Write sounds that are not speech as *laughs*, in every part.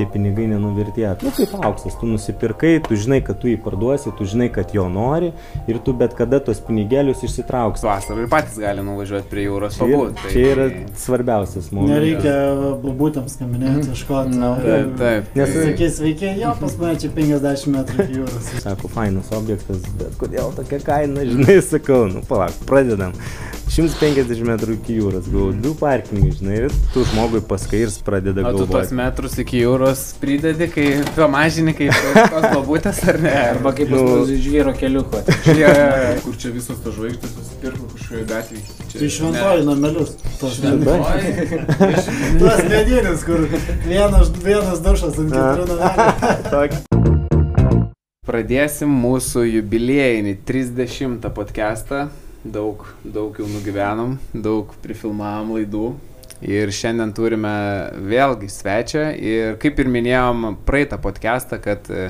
tie pinigai nenuvertėtų. Nu, kaip auksas, tu nusipirkai, tu žinai, kad tu jį parduosi, tu žinai, kad jo nori ir tu bet kada tos pinigėlius išsitrauksi. Vasarą ir patys gali nuvažiuoti prie jūros Čia, yra- pabūti. Tai... čia yra svarbiausias momentas. Nereikia būtams skambinėti, ieškoti. Nu, taip, taip. Nes- Sakys, veikia, jo, pas mane čia 50 metrų iki jūros. *laughs* Sako, fainas objektas, bet kodėl tokia kaina, žinai, sakau, nu palauk, pradedam. 150 metrų iki jūros, gavau du parkingai, žinai, ir tu žmogui paskai ir jis pradeda O tu galvoti. metrus iki jūros pridedi, kai pamažini, kai tos babutės ar ne? Arba kaip nu, žvyro keliuko. Jo. Kur čia visos tos žvaigždės susipirko kažkokioje gatvėje. Tai šventoji namelius. Tos Šventoji? *laughs* Tuos medinius, kur vienas, vienas dušas ant keturių namelių. *laughs* Pradėsim mūsų jubiliejinį 30 podcastą. Daug, daug jau nugyvenom, daug prifilmavom laidų. Ir šiandien turime vėlgi svečią. Ir kaip ir minėjom praeitą podcastą, kad e,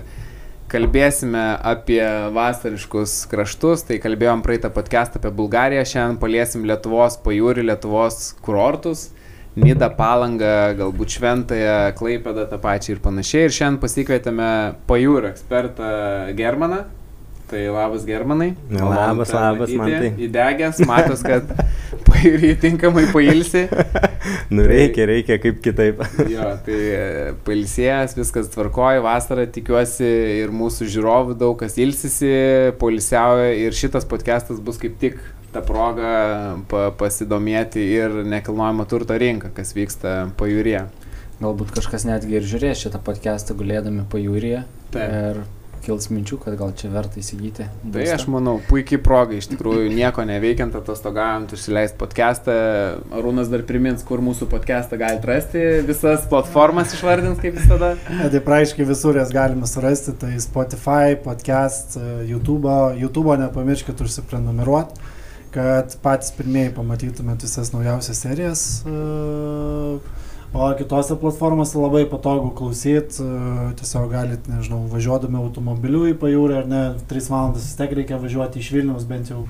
kalbėsime apie vasariškus kraštus, tai kalbėjom praeitą podcastą apie Bulgariją, šiandien paliesim Lietuvos pajūrį, Lietuvos kurortus. Nida Palanga, galbūt Šventąją, Klaipėdą tą pačią ir panašiai. Ir šiandien pasikvietėme pajūrio ekspertą Germaną. Tai labas Germanai. Labas, labas, Mantai. Įdegęs, matos, kad *laughs* *laughs* tinkamai pailsi. *laughs* Nu reikia, reikia kaip kitaip. Jo, tai e, pailsėjęs, viskas tvarkoja, vasarą tikiuosi ir mūsų žiūrovų daug kas ilsisi, poilsiauja ir šitas podcastas bus kaip tik ta proga pa, pasidomėti ir nekilnojamo turto rinką, kas vyksta pajūrėje. Galbūt kažkas netgi ir žiūrės šitą podcastą gulėdami pajūryje. Taip. Ir kils minčių, kad gal čia verta įsigyti. Tai aš manau, puikiai proga, iš tikrųjų, nieko neveikiant, atostogaujant, užsileisti podcastą. Arūnas dar primins, kur mūsų podcastą galite rasti, visas platformas išvardins kaip visada. Tai praaiškiai visur jas galima surasti, tai Spotify, podcast, YouTube, YouTube nepamirškit užsiprenumeruoti, kad patys pirmieji pamatytumėt visas naujausias serijas. e, O kitose platformose labai patogu klausyti, tiesiog galit, nežinau, važiuodami automobiliu į pajūrį ar ne, 3 valandas vis tiek reikia važiuoti iš Vilniaus bent jau.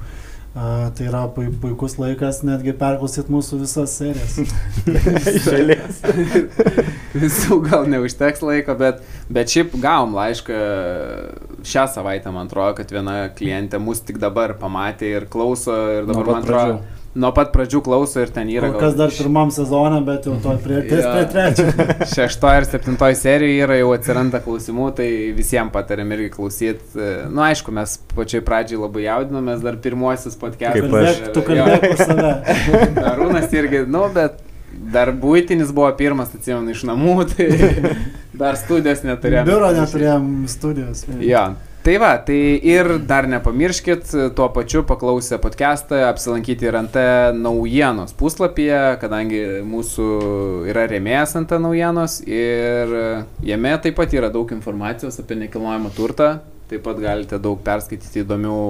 Uh, tai yra pui- puikus laikas netgi perklausyti mūsų visas serijas. *laughs* Iš eilės. Visų gal neužteks laiko, bet, bet šiaip gavom laišką šią savaitę, man atrodo, kad viena klientė mus tik dabar pamatė ir klauso ir dabar, man atrodo, pradžių. Nuo pat pradžių klauso ir ten yra Kol kas dar pirmam sezonė, bet jau to prie, ties Jo. prie trečio. *laughs* šeštoje ir septintoje serijoje yra jau atsiranda klausimų, tai visiems patariam irgi klausyti. Na, nu, aišku, mes pačioj pradžiai labai jaudinomės, dar pirmuosius podcastus. Kaip aš. Tu kalbėk už save. *laughs* Arūnas irgi, nu, bet dar būtinis buvo pirmas, atsimenu, iš namų, tai *laughs* dar studijos neturėjome. Biuro neturėjom studijos. Jo. Tai va, tai ir dar nepamirškit tuo pačiu paklausę podcastą apsilankyti ir ant naujienos puslapyje, kadangi mūsų yra rėmėjas ant naujienos ir jame taip pat yra daug informacijos apie nekilnojamą turtą. Taip pat galite daug perskaityti įdomių,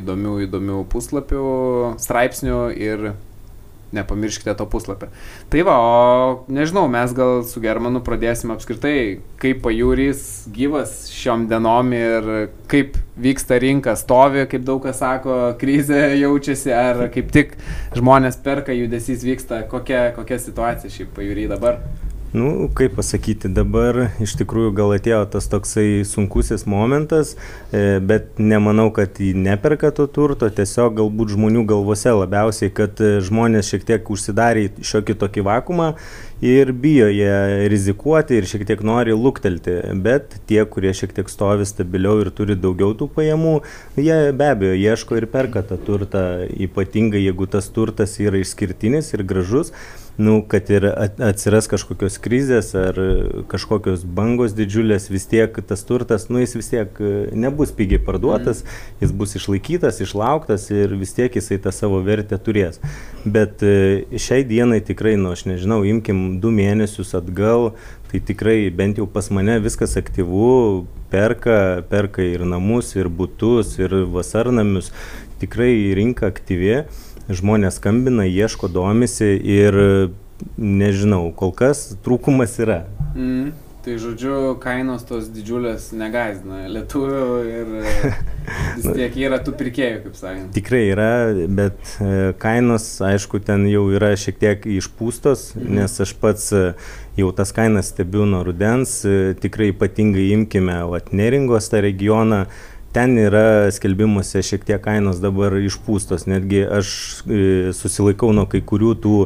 įdomių, įdomių puslapių, straipsnių ir nepamirškite to puslapio. Tai va, o nežinau, mes gal su Germanu pradėsim apskritai, kaip pajūrys gyvas šiom dienom ir kaip vyksta rinka, stovi, kaip daug kas sako, krizė jaučiasi, ar kaip tik žmonės perka, judesys vyksta, kokia, kokia situacija šiaip pajūry dabar. Nu, kaip pasakyti, dabar iš tikrųjų gal atėjo tas toksai sunkusis momentas, e, bet nemanau, kad jį neperka to turto, tiesiog galbūt žmonių galvose labiausiai, kad e, žmonės šiek tiek užsidarė šiokį tokį vakumą ir bijo jie rizikuoti ir šiek tiek nori luktelti, bet tie, kurie šiek tiek stovi stabiliau ir turi daugiau tų pajamų, jie be abejo ieško ir perka tą turtą, ypatingai jeigu tas turtas yra išskirtinis ir gražus nu, kad ir at- atsiras kažkokios krizės ar kažkokios bangos didžiulės, vis tiek tas turtas, nu, jis vis tiek e, nebus pigiai parduotas, jis bus išlaikytas, išlauktas ir vis tiek jisai tą savo vertę turės. Bet e, šiai dienai tikrai, nu, aš nežinau, imkim du mėnesius atgal, tai tikrai bent jau pas mane viskas aktyvu, perka, perka ir namus, ir būtus, ir vasarnamius, tikrai rinka aktyvi žmonės skambina, ieško, domisi ir nežinau, kol kas trūkumas yra. Mm. Tai žodžiu, kainos tos didžiulės negazdina lietuvių ir e, *laughs* vis tiek yra tų pirkėjų, kaip sakant. Tikrai yra, bet e, kainos, aišku, ten jau yra šiek tiek išpūstos, Mhm. nes aš pats e, jau tas kainas stebiu nuo rudens, tikrai ypatingai imkime vat, Neringos tą regioną. Ten yra skelbimuose šiek tiek kainos dabar išpūstos, netgi aš e, susilaikau nuo kai kurių tų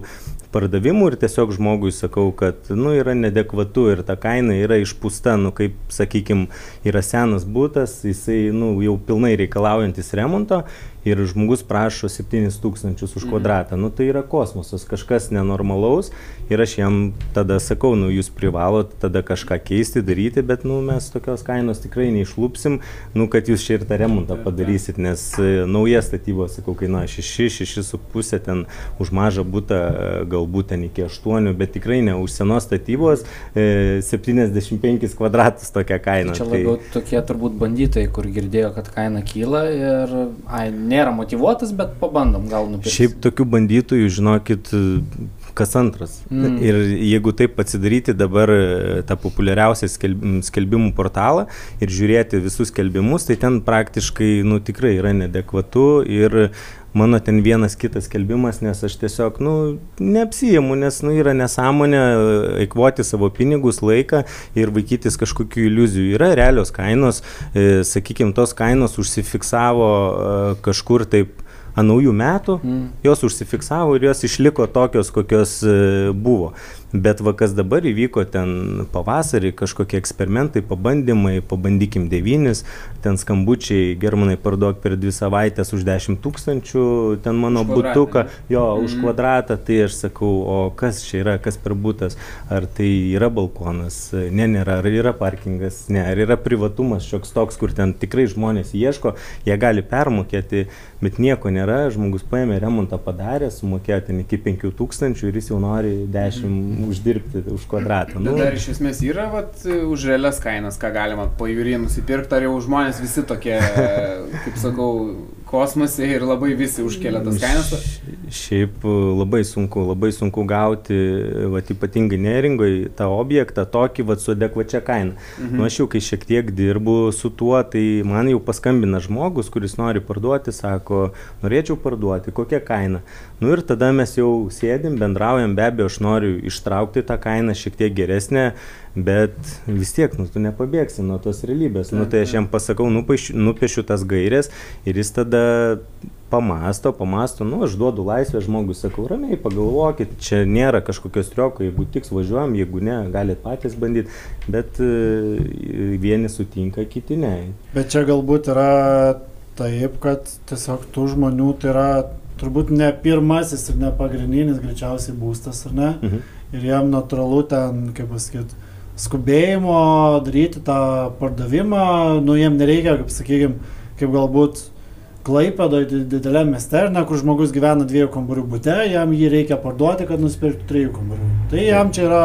pardavimų ir tiesiog žmogui sakau, kad nu, yra nedekvatu ir ta kaina yra išpūsta, nu, kaip, sakykime, yra senas būtas, jisai nu, jau pilnai reikalaujantis remonto ir žmogus prašo 7000 už kvadratą. Nu, tai yra kosmosas, kažkas nenormalaus ir aš jam tada sakau, nu, jūs privalot tada kažką keisti, daryti, bet nu, mes tokios kainos tikrai neišlūpsim, nu, kad jūs čia ir tą remontą padarysit, nes e, nauja statyba, sakau, kainuoja 6, 6,5 ten už mažą būtą, e, galbūt ten iki 8, bet tikrai ne už senos statybos e, 75 kvadratus tokia kaina. Čia labiau tokie turbūt bandytojai, kur girdėjo, kad kaina kyla ir ai, nėra motivuotas, bet pabandom gal nupirkti. Šiaip tokių bandytojų, žinokit, kas antras. Mm. Ir jeigu taip atsidaryti dabar e, tą populiariausią skelb- skelbimų portalą ir žiūrėti visus skelbimus, tai ten praktiškai, nu, tikrai yra nedekvatu ir mano ten vienas kitas skelbimas, nes aš tiesiog, nu, neapsijimu, nes, nu, yra nesąmonė eikvoti savo pinigus, laiką ir vaikytis kažkokių iliuzijų. Yra realios kainos, e, sakykime, tos kainos užsifiksavo e, kažkur taip ant naujų metų, Mm. jos užsifiksavo ir jos išliko tokios, kokios e, buvo. Bet va kas dabar įvyko ten pavasarį, kažkokie eksperimentai, pabandymai, pabandykim devynis, ten skambučiai, germanai parduok per dvi savaitės už 10 tūkstančių, ten mano ne? jo, už Mhm. kvadratą, tai aš sakau, o kas čia yra, kas per būtas, ar tai yra balkonas, ne, nėra, ar yra parkingas, ne, ar yra privatumas šioks toks, kur ten tikrai žmonės ieško, jie gali permokėti, bet nieko nėra, žmogus paėmė remontą padarė, sumokėjo ten iki 5000 ir jis jau nori 10 uždirbti už kvadratą. Bet dar iš esmės yra vat, už realias kainas, ką galima pajūrį nusipirkti, ar jau žmonės visi tokie, kaip sakau, kosmose ir labai visi užkelia tas kainas. Šiaip e, labai sunku, labai sunku gauti, vat, ypatingai neringoje, tą objektą tokį, vat, su adekvačia kaina. Mhm. Nu, aš jau kai šiek tiek dirbu su tuo, tai man jau paskambina žmogus, kuris nori parduoti, sako, norėčiau parduoti, kokia kaina. Nu ir tada mes jau sėdim, bendraujam, be abejo, aš noriu ištraukti tą kainą šiek tiek geresnę, bet vis tiek, nu, tu nepabėgsi nuo tos realybės. Nu, tai aš jam pasakau, nupiešiu, nupiešiu tas gairės ir jis tada pamasto, pamasto, nu, aš duodu laisvę žmogui, sakau, ramiai pagalvokit, čia nėra kažkokios trioko, jeigu tiks važiuojam, jeigu ne, galit patys bandyti, bet e, vieni sutinka, kiti ne. Bet čia galbūt yra taip, kad tiesiog tų žmonių tai yra turbūt ne pirmasis ir ne pagrindinis greičiausiai būstas, ar ne? Mhm. Ir jam natūralu ten, kaip pasakyti, skubėjimo daryti tą pardavimą, nu jiem nereikia, kaip sakykime, kaip galbūt Klaipėdoje dideliame mieste, ar ne, kur žmogus gyvena dviejų kambarių būte, jam jį reikia parduoti, kad nusipirktų trijų kambarių. Tai jam čia yra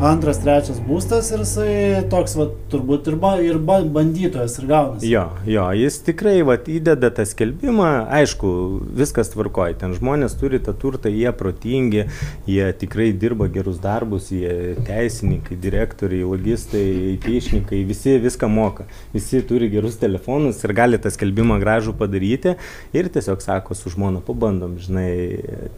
antras, trečias būstas ir jisai toks, va, turbūt ir, ba, ir ba, bandytojas ir gaunasi. Jo, jo, jis tikrai vat, įdeda tą skelbimą, aišku, viskas tvarkoja, ten žmonės turi tą turtą, jie protingi, jie tikrai dirba gerus darbus, jie teisininkai, direktoriai, logistai, teišnikai, visi viską moka, visi turi gerus telefonus ir gali tą skelbimą gražų padaryti ir tiesiog sako su žmona, pabandom, žinai,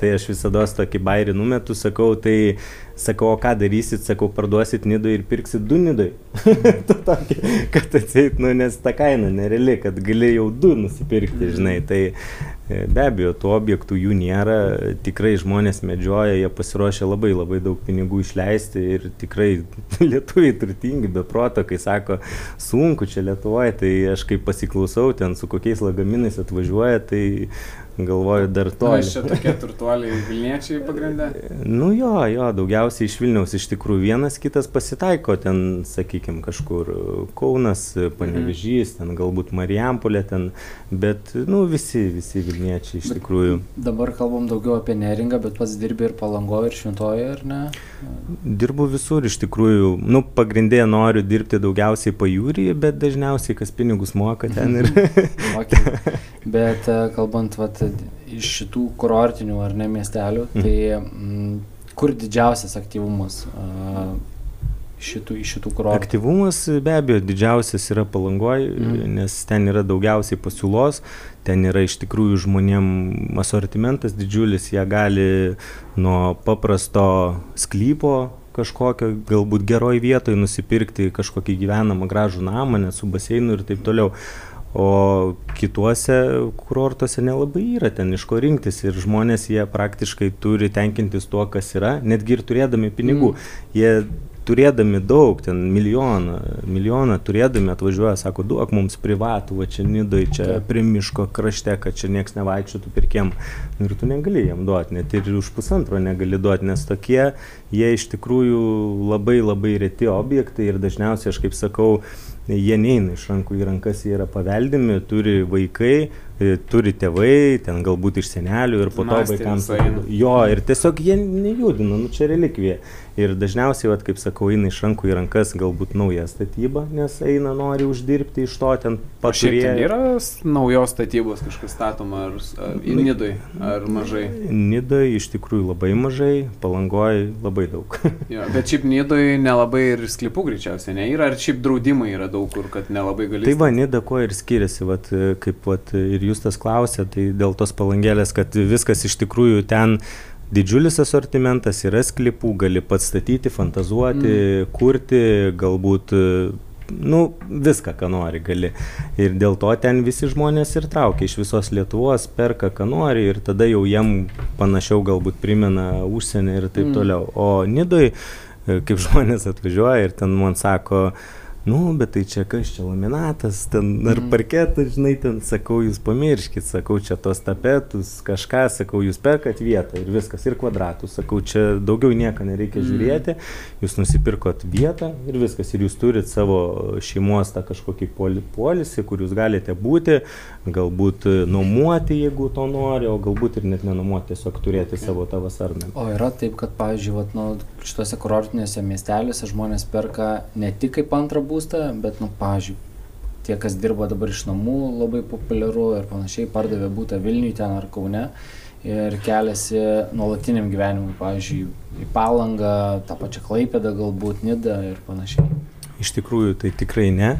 tai aš visada tokį bairį numetu, sakau, tai sakau, o ką darysit, sakau, parduosit nidui ir pirksit du nidui. *laughs* Tokį, kad atseit, nu, nes ta kaina nereali, kad gali jau du nusipirkti, žinai. Tai e, be abejo, tų objektų jų nėra, tikrai žmonės medžioja, jie pasiruošia labai labai daug pinigų išleisti ir tikrai *laughs* lietuviai turtingi, be proto, kai sako, sunku čia Lietuvoje, tai aš kaip pasiklausau, ten su kokiais lagaminais atvažiuoja, tai galvoju dar to. Toli. čia tokie turtuoliai Vilniečiai pagrindė. Nu jo, jo, daugiausiai iš Vilniaus iš tikrųjų vienas kitas pasitaiko, ten, sakykime, kažkur Kaunas, Panevežys, ten galbūt Marijampolė, ten, bet, nu, visi, visi Vilniečiai iš Bet- tikrųjų. Dabar kalbam daugiau apie neringą, bet pats dirbi ir palangoje, ir šventoje, ar ne? Dirbu visur iš tikrųjų, nu, pagrindė noriu dirbti daugiausiai pajūryje, bet dažniausiai kas pinigus moka ten ir... *laughs* Bet e, kalbant vat, iš šitų kurortinių ar ne miestelių, Mhm. tai mm, kur didžiausias aktyvumas? A, šitų, iš šitų kurortų? Aktyvumas be abejo didžiausias yra palangoj, Mhm. nes ten yra daugiausiai pasiūlos, ten yra iš tikrųjų žmonėm asortimentas didžiulis, jie gali nuo paprasto sklypo kažkokio, galbūt geroj vietoj nusipirkti kažkokį gyvenamą gražų namą, net su baseinu ir taip toliau. O kituose kurortuose nelabai yra ten iš ko rinktis ir žmonės jie praktiškai turi tenkintis tuo, kas yra, netgi ir turėdami pinigų. Mm. Jie turėdami daug, ten milijoną, milijoną turėdami atvažiuoja, sako, duok mums privatų, va čia nidai, čia Taip. prie miško krašte, kad čia nieks nevaikščiotų pirkiem. Ir tu negali jam duoti, net ir už pusantro negali duoti, nes tokie, jie iš tikrųjų labai labai reti objektai ir dažniausiai, aš kaip sakau, jie neina iš rankų į rankas, jie yra paveldimi, turi vaikai, e, turi tėvai, ten galbūt iš senelių ir po to Dinastija vaikams. Jo, ir tiesiog jie nejudina, nu čia relikvija. Ir dažniausiai, vat, kaip sakau, eina iš rankų į rankas galbūt nauja statyba, nes eina, nori uždirbti iš to ten ten pažiūrėję. yra naujos statybos kažkas statoma, ar, ar Nidui, ar mažai. Nidai iš tikrųjų labai mažai, palangoj labai daug. *laughs* Jo, bet šiaip Nidui nelabai ir sklipų greičiausiai ne yra, ar šiaip draudimai yra daug kur, kad nelabai gali. Tai va, Nida kuo ir skiriasi, vat, kaip vat, ir jūs tas klausė, tai dėl tos palangėlės, kad viskas iš tikrųjų ten didžiulis asortimentas, yra sklipų, gali pats statyti, fantazuoti, mm. kurti, galbūt, nu, viską, ką nori gali. Ir dėl to ten visi žmonės ir traukia iš visos Lietuvos, perka, ką nori ir tada jau jiem panašiau galbūt primena užsienį ir taip Mm. toliau. O Nidoj, kaip žmonės atvažiuoja ir ten man sako, nu, bet tai čia kas čia laminatas, ten ar Mhm. parketas, žinai, ten sakau, jūs pamirškit, sakau, čia tos tapetus, kažką, sakau, jūs perkat vietą ir viskas, ir kvadratus, sakau, čia daugiau nieko nereikia Mhm. žiūrėti, jūs nusipirkot vietą ir viskas, ir jūs turit savo šeimos tą kažkokį poli- polisį, kur jūs galite būti, galbūt nuomuoti, jeigu to nori, o galbūt ir net nenuomuoti, tiesiog turėti savo tą vasarnamį. O yra taip, kad, pavyzdžiui, vat, nu, šituose kurortinėse miesteliuose žmonės perka ne tik kaip antrą būstą, bet, nu, pavyzdžiui, tie, kas dirba dabar iš namų, labai populiaru ir panašiai, pardavė būtą Vilniui ten ar Kaune ir keliasi nuolatiniam gyvenimui, pavyzdžiui, į Palangą, tą pačią Klaipėdą, galbūt Nidą ir panašiai. Iš tikrųjų, tai tikrai ne,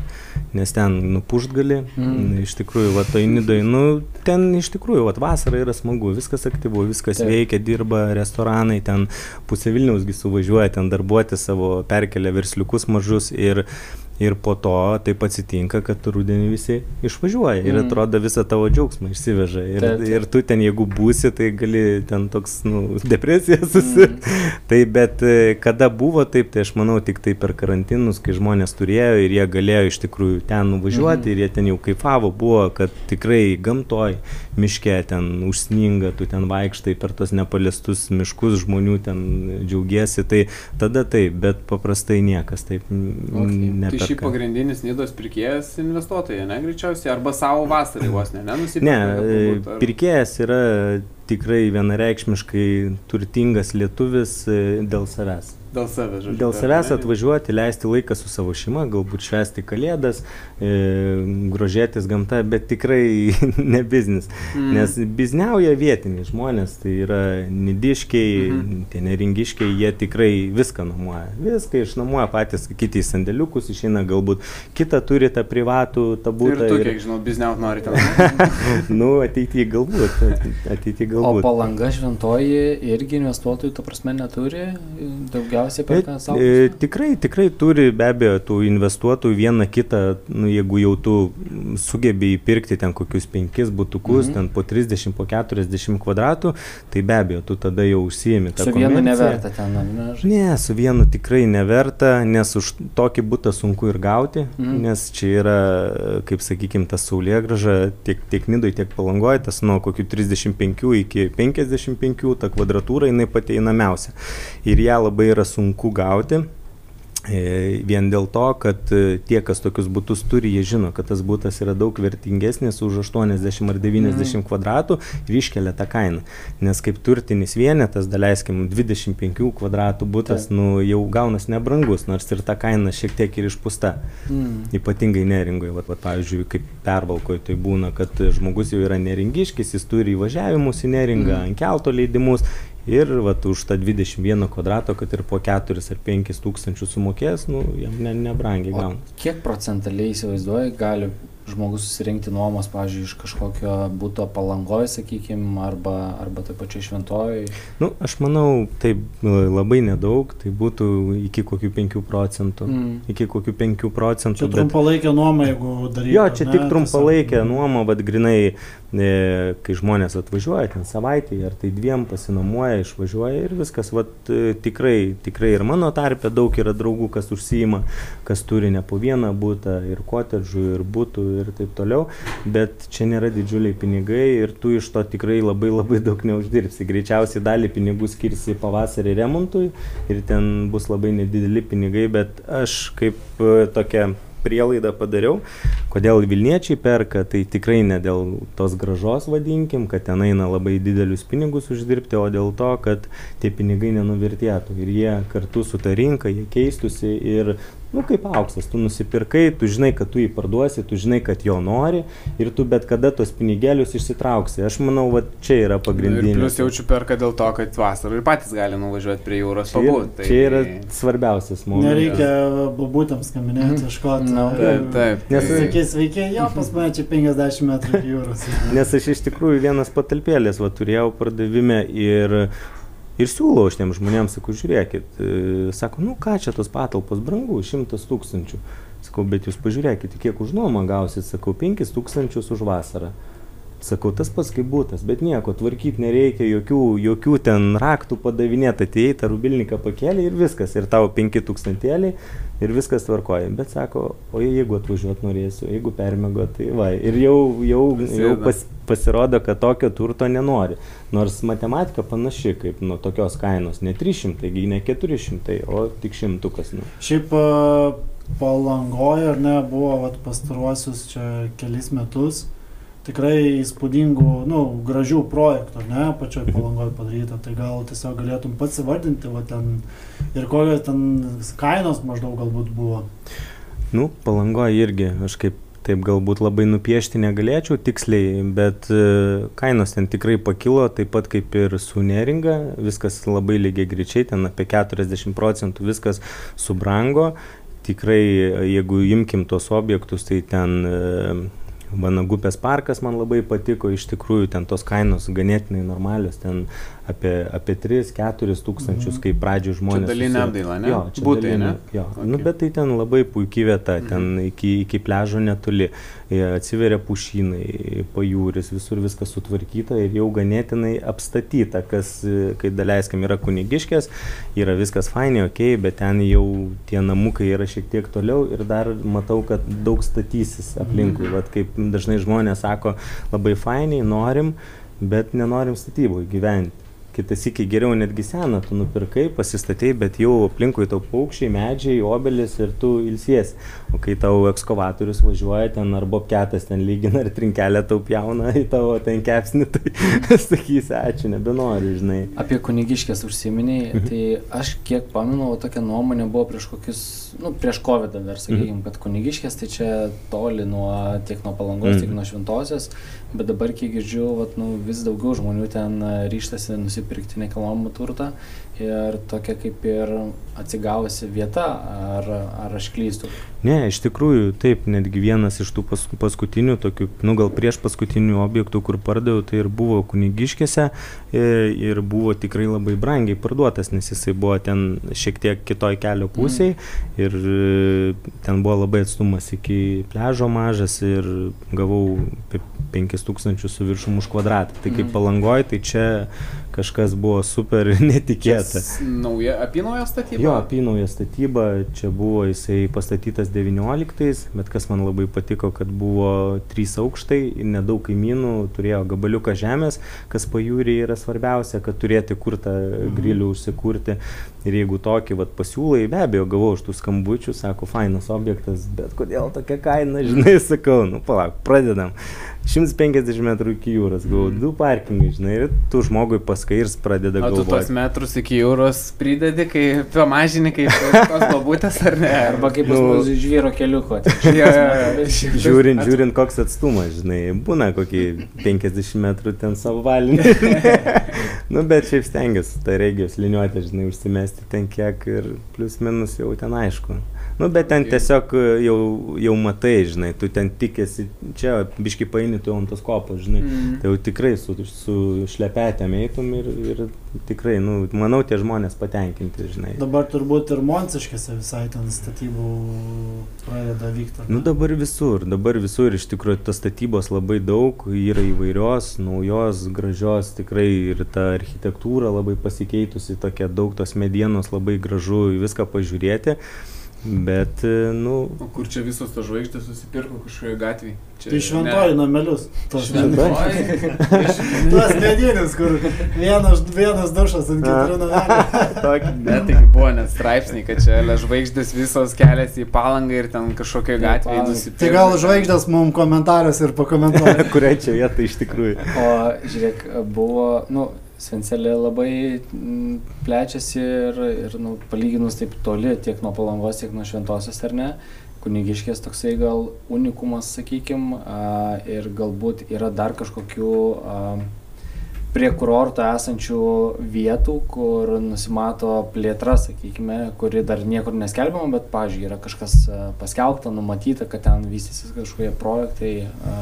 nes ten nupušt gali. Mm. Iš tikrųjų, va, tai nidai, nu, ten iš tikrųjų, va, vasara yra smagu, viskas aktyvu, viskas. Taip. veikia, dirba restoranai, ten pusė Vilniausgi suvažiuoja, ten darbuoti savo, perkelia versliukus mažus ir, ir po to taip atsitinka, kad rudenį visi išvažiuoja ir Mm. atrodo visą tavo džiaugsmą išsiveža. Ir, Taip, taip. ir tu ten, jeigu būsi, tai gali ten toks, nu, *laughs* depresija susirgti. Mm. Tai bet e, kada buvo taip, tai aš manau tik tai per karantinus, kai žmonės turėjo ir jie galėjo iš tikrųjų ten nuvažiuoti Mhm. ir jie ten jau kaifavo, buvo, kad tikrai gamtoj, miške ten užsninga, tu ten vaikštai per tos nepaliestus miškus, žmonių ten džiaugiesi, tai tada taip, bet paprastai niekas taip Okay. okay. Tai šiaip pagrindinis Nidos pirkėjas investuotojai, ne greičiausiai, arba savo vasarai vos ne, nenusipirka. Ne, galbūt, e, ar- pirkėjas yra tikrai vienareikšmiškai turtingas lietuvis e, dėl savęs. Dėl savęs, žodžiu. Dėl savęs atvažiuoti, leisti laiką su savo šeima, galbūt švęsti kalėdas, e, grožėtis gamta, bet tikrai *laughs* ne biznis. Mm. Nes bizniauja vietiniai žmonės, tai yra nidiškiai, mm. tie neringiškiai, jie tikrai viską nuomoja. Viską išnuomoja patys, kiti į sandėliukus išeina, galbūt kitą turi tą privatų, tą Ir būtą. tu, kiek žinau, bizniaut norite. *laughs* nu, ateityje galbūt. Ateityje O galbūt. palanga šventoji irgi investuotojų, ta prasme, neturi, daugiausiai perka Bet, savo. e, tikrai, tikrai turi be abejo tų investuotojų vieną kitą, nu, jeigu jau tu mm, sugebi įpirkti ten kokius penkis būtukus, Mhm. mhm. ten po 30, po 40 kvadratų, tai be abejo tu tada jau užsiemi tą Su vienu komerciją. neverta ten, ne? Ne, su vienu tikrai neverta, nes už tokį būtą sunku ir gauti, mm. nes čia yra, kaip sakykime, tas saulėgraža tiek, tiek nidoj, tiek palangoje, tas nuo kokių 35 iki 55, ta kvadratūra jinai pati einamiausia. Ir ją labai yra sunku gauti. E, Vien dėl to, kad e, tie, kas tokius būtus turi, jie žino, kad tas būtas yra daug vertingesnis už 80 ar 90 mm. kvadratų ir iškelia tą kainą. Nes kaip turtinis vienetas, daleiskim, 25 kvadratų būtas, Taip. nu, jau gaunas nebrangus, nors ir ta kaina šiek tiek ir išpūsta. Mm. Ypatingai neringoje, vat, vat, pavyzdžiui, kaip pervalkoje tai būna, kad žmogus jau yra neringiškis, jis turi įvažiavimus į neringą, mm. ant kelto leidimus ir vat už tą 21 kvadrato, kad ir po 4 ar 5 tūkstančių sumokės, nu, jam ne, nebrangiai gauna. kiek procentaliai įsivaizduoji, gali žmogus susirinkti nuomos, pavyzdžiui, iš kažkokio būto palangoje, sakykime, arba, arba taip pačiai šventojoje? Nu, aš manau, taip labai nedaug, tai būtų iki kokių 5 procentų. Mm. Iki kokių 5 procentų. Čia trumpalaikė nuoma, jeigu darytų. Jo, čia ne, tik trumpalaikė tiesiog- nuoma, bet grinai, e, kai žmonės atvažiuoja ten savaitį ar tai dviem pasinuomoja, išvažiuoja ir viskas, vat, e, tikrai, tikrai ir mano tarpe daug yra draugų, kas užsijima, kas turi ne po vieną būtą ir kotedžų, ir būtų ir taip toliau, bet čia nėra didžiuliai pinigai ir tu iš to tikrai labai labai daug neuždirbsi. Greičiausiai dalį pinigų skirsi pavasarį remontui ir ten bus labai nedideli pinigai, bet aš kaip e, tokia prielaidą padariau, kodėl Vilniečiai perka, tai tikrai ne dėl tos gražos vadinkim, kad ten eina labai didelius pinigus uždirbti, o dėl to, kad tie pinigai nenuvertėtų ir jie kartu su ta rinka, jie keistusi ir, nu kaip auksas, tu nusipirkai, tu žinai, kad tu jį parduosi, tu žinai, kad jo nori ir tu bet kada tos pinigėlius išsitrauksi. Aš manau, va čia yra Ir pagrindinis. plus jaučiu perka dėl to, kad vasarą ir patys gali nuvažiuoti prie jūros Čia yra, pabūti. čia yra svarbiausias momentas. Nereikia babutėms skambinėti, ieškoti. Nu, Taip, taip. Nes- tai- Sakys, sveiki, jo, pas mane čia 50 metrų jūros. Nes aš iš tikrųjų vienas patalpėlės va, turėjau pardavime ir, ir siūlau šitiem žmonėms, sakau, žiūrėkit, e, sako, nu ką čia tos patalpos brangu, šimtas tūkstančių. Sakau, bet jūs pažiūrėkit, kiek už nuomą gausit, sakau, penkis tūkstančius už vasarą. Sakau, tas pats kaip būtas, bet nieko, tvarkyti nereikia, jokių, jokių ten raktų padavinėti, atėjai, tą rubilniką pakėlė ir viskas, ir tavo penki tūkstantėliai ir viskas tvarkoja. Bet sako, o jeigu atvažiuot norėsiu, jeigu permėgo, tai va. Ir jau, jau, jau pas, pasirodo, kad tokio turto nenori. Nors matematika panaši kaip nuo tokios kainos, ne 300, taigi ne 400, o tik šimtukas. Nu. Šiaip palangoje, ar ne, buvo vat, pastaruosius čia kelis metus tikrai įspūdingų, nu, gražių projektų, ne, pačioj palangoje padaryta. Tai gal tiesiog galėtum pats įvardinti, va ten ir kokios ten kainos maždaug galbūt buvo. Nu, palangoje irgi, aš kaip taip galbūt labai nupiešti negalėčiau tiksliai, bet e, kainos ten tikrai pakilo, taip pat kaip ir su neringa, viskas labai lygiai greičiai, ten apie 40 procentų viskas subrango. Tikrai, jeigu imkim tos objektus, tai ten e, Vanagupės parkas man labai patiko, iš tikrųjų ten tos kainos ganėtinai normalios, ten apie, apie 3-4 tūkstančius, Mhm. kai pradžioje žmonės... dalinė susi- apdaila, ne? Jo, čia Butai, dalinė, ne? Jo, Okay. nu, bet tai ten labai puikiai vieta, ten iki, iki pležo netoli, e, atsiveria pušynai, pajūris, visur viskas sutvarkyta ir jau ganėtinai apstatyta, kas, kai daleiskim, yra kunigiškės, yra viskas fainai, ok, bet ten jau tie namukai yra šiek tiek toliau ir dar matau, kad daug statysis aplinkui. Vat kaip dažnai žmonės sako, labai fainai, norim, bet nenorim statyboj gyventi. Kitas iki geriau netgi seną, tu nupirkai, pasistatei, bet jau aplinkui tau paukščiai, medžiai, obelis ir tu ilsies. O kai tau ekskavatorius važiuoja ten ar bobketas ten lygina ar trinkelę tau pjauna į tavo ten kepsnį, tai *laughs* sakysi, ačiū, nebenori, žinai. Apie kunigiškės užsiminiai, Mhm. tai aš kiek pamenu, tokia nuomonė buvo prieš kokius, nu, prieš COVID dar, Mhm. sakykime, kad kunigiškės tai čia toli nuo, tiek nuo palangos, Mhm. tiek nuo šventosios, bet dabar, kiek girdžiu, vat, nu, vis daugiau žmonių ten ryštasi nusipirkti nekilnojamą turtą ir tokia kaip ir atsigavusi vieta, ar, ar aš klystu. Ne, iš tikrųjų, taip, netgi vienas iš tų pas, paskutinių, tokių, nu gal prieš paskutinių objektų, kur pardaviau, tai ir buvo kunigiškėse e, ir buvo tikrai labai brangiai parduotas, nes jisai buvo ten šiek tiek kitoj kelio pusėje mm. ir e, ten buvo labai atstumas iki pležo mažas ir gavau apie 5000 su viršum už kvadratą. Tai kaip Mm. palangoj, tai čia kažkas buvo super *laughs* netikėta. Nauja, apynojo statyba? Jo, apynauja statyba, čia buvo jisai pastatytas 19, bet kas man labai patiko, kad buvo trys aukštai, ir nedaug kaimynų, turėjo gabaliuką žemės, kas pajūrį yra svarbiausia, kad turėti kur tą grilių užsikurti. Ir jeigu tokį vat, pasiūlai, be abejo, gavau iš tų skambučių, sako, fainas objektas, bet kodėl tokia kaina, žinai, *laughs* sakau, nu palauk, pradedam. 150 metrų iki jūros, gavau du parkingai, žinai, ir tu žmogui pas, viską ir jis pradeda O tu tuos galvoti. metrus iki jūros pridedi, kai pamažini, kaip *laughs* tos babutės ar ne? Arba kaip Nu. mus žvyro keliuko. *laughs* Žiūrint, žiūrint, koks atstumas, žinai, būna kokį 50 metrų ten savo valinį. *laughs* nu, bet šiaip stengiuosi tą regijos liniuotę, žinai, užsimesti ten kiek ir plius minus jau ten aišku. Nu, bet ten tiesiog e, jau, jau matai, žinai, tu ten tikėsi, čia biški paini tu ant tos kopos, žinai. Mm. Tai jau tikrai su, su šlepetėm eitum ir, ir tikrai, nu, manau, tie žmonės patenkinti, žinai. Dabar turbūt ir Monsiškėse visai ten statybų pradeda vykti. Nu dabar visur, dabar visur iš tikrųjų tos statybos labai daug, yra įvairios, naujos, gražios, tikrai ir ta architektūra labai pasikeitusi, tokia daug tos medienos, labai gražu viską pažiūrėti, bet, e, nu, O kur čia visos tos žvaigždės susipirko kažkoje gatvėje? Čia Tai šventoji namelius. Tos Šventoji. Tuos medinius, kur vienas, vienas dušas ant keturių namelių. *laughs* tokį. Ne, taigi buvo net straipsniai, kad čia žvaigždės visos keliasi į palangą ir ten kažkokiai gatvėje nusipirko. Tai gal žvaigždės mums komentaras ir pakomentuoja. *laughs* Kuriai čia vieta iš tikrųjų. O žiūrėk, buvo, nu, Svencelė labai mm, plečiasi ir, ir nu, palyginus taip toli tiek nuo palangos, tiek nuo šventosios ar ne. Kunigiškės toksai gal unikumas, sakykim, a, ir galbūt yra dar kažkokių a, prie kurorto esančių vietų, kur nusimato plėtra, sakykime, kuri dar niekur neskelbiama, bet, pažiūrėjau, yra kažkas a, paskelbta, numatyta, kad ten vystysis kažkokie projektai a,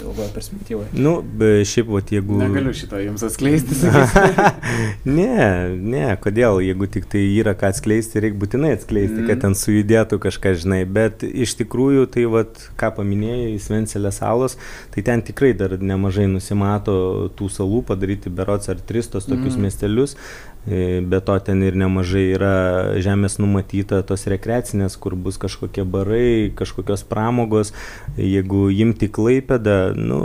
ilgoje perspektyvoje. Nu, be, šiaip, vat, jeigu... Negaliu šito jums atskleisti. *laughs* ne, ne, kodėl, jeigu tik tai yra ką atskleisti, reikia būtinai atskleisti, mm. Kad ten sujudėtų kažką, žinai, bet iš tikrųjų tai, vat, ką paminėjai, Svencelės salos, tai ten tikrai dar nemažai nusimato tų salų padaryti berots ar tris tos tokius mm. Mm. miestelius, E, be to ten ir nemažai yra žemės numatyta tos rekreacinės, kur bus kažkokie barai, kažkokios pramogos, jeigu imti klaipėdą, nu,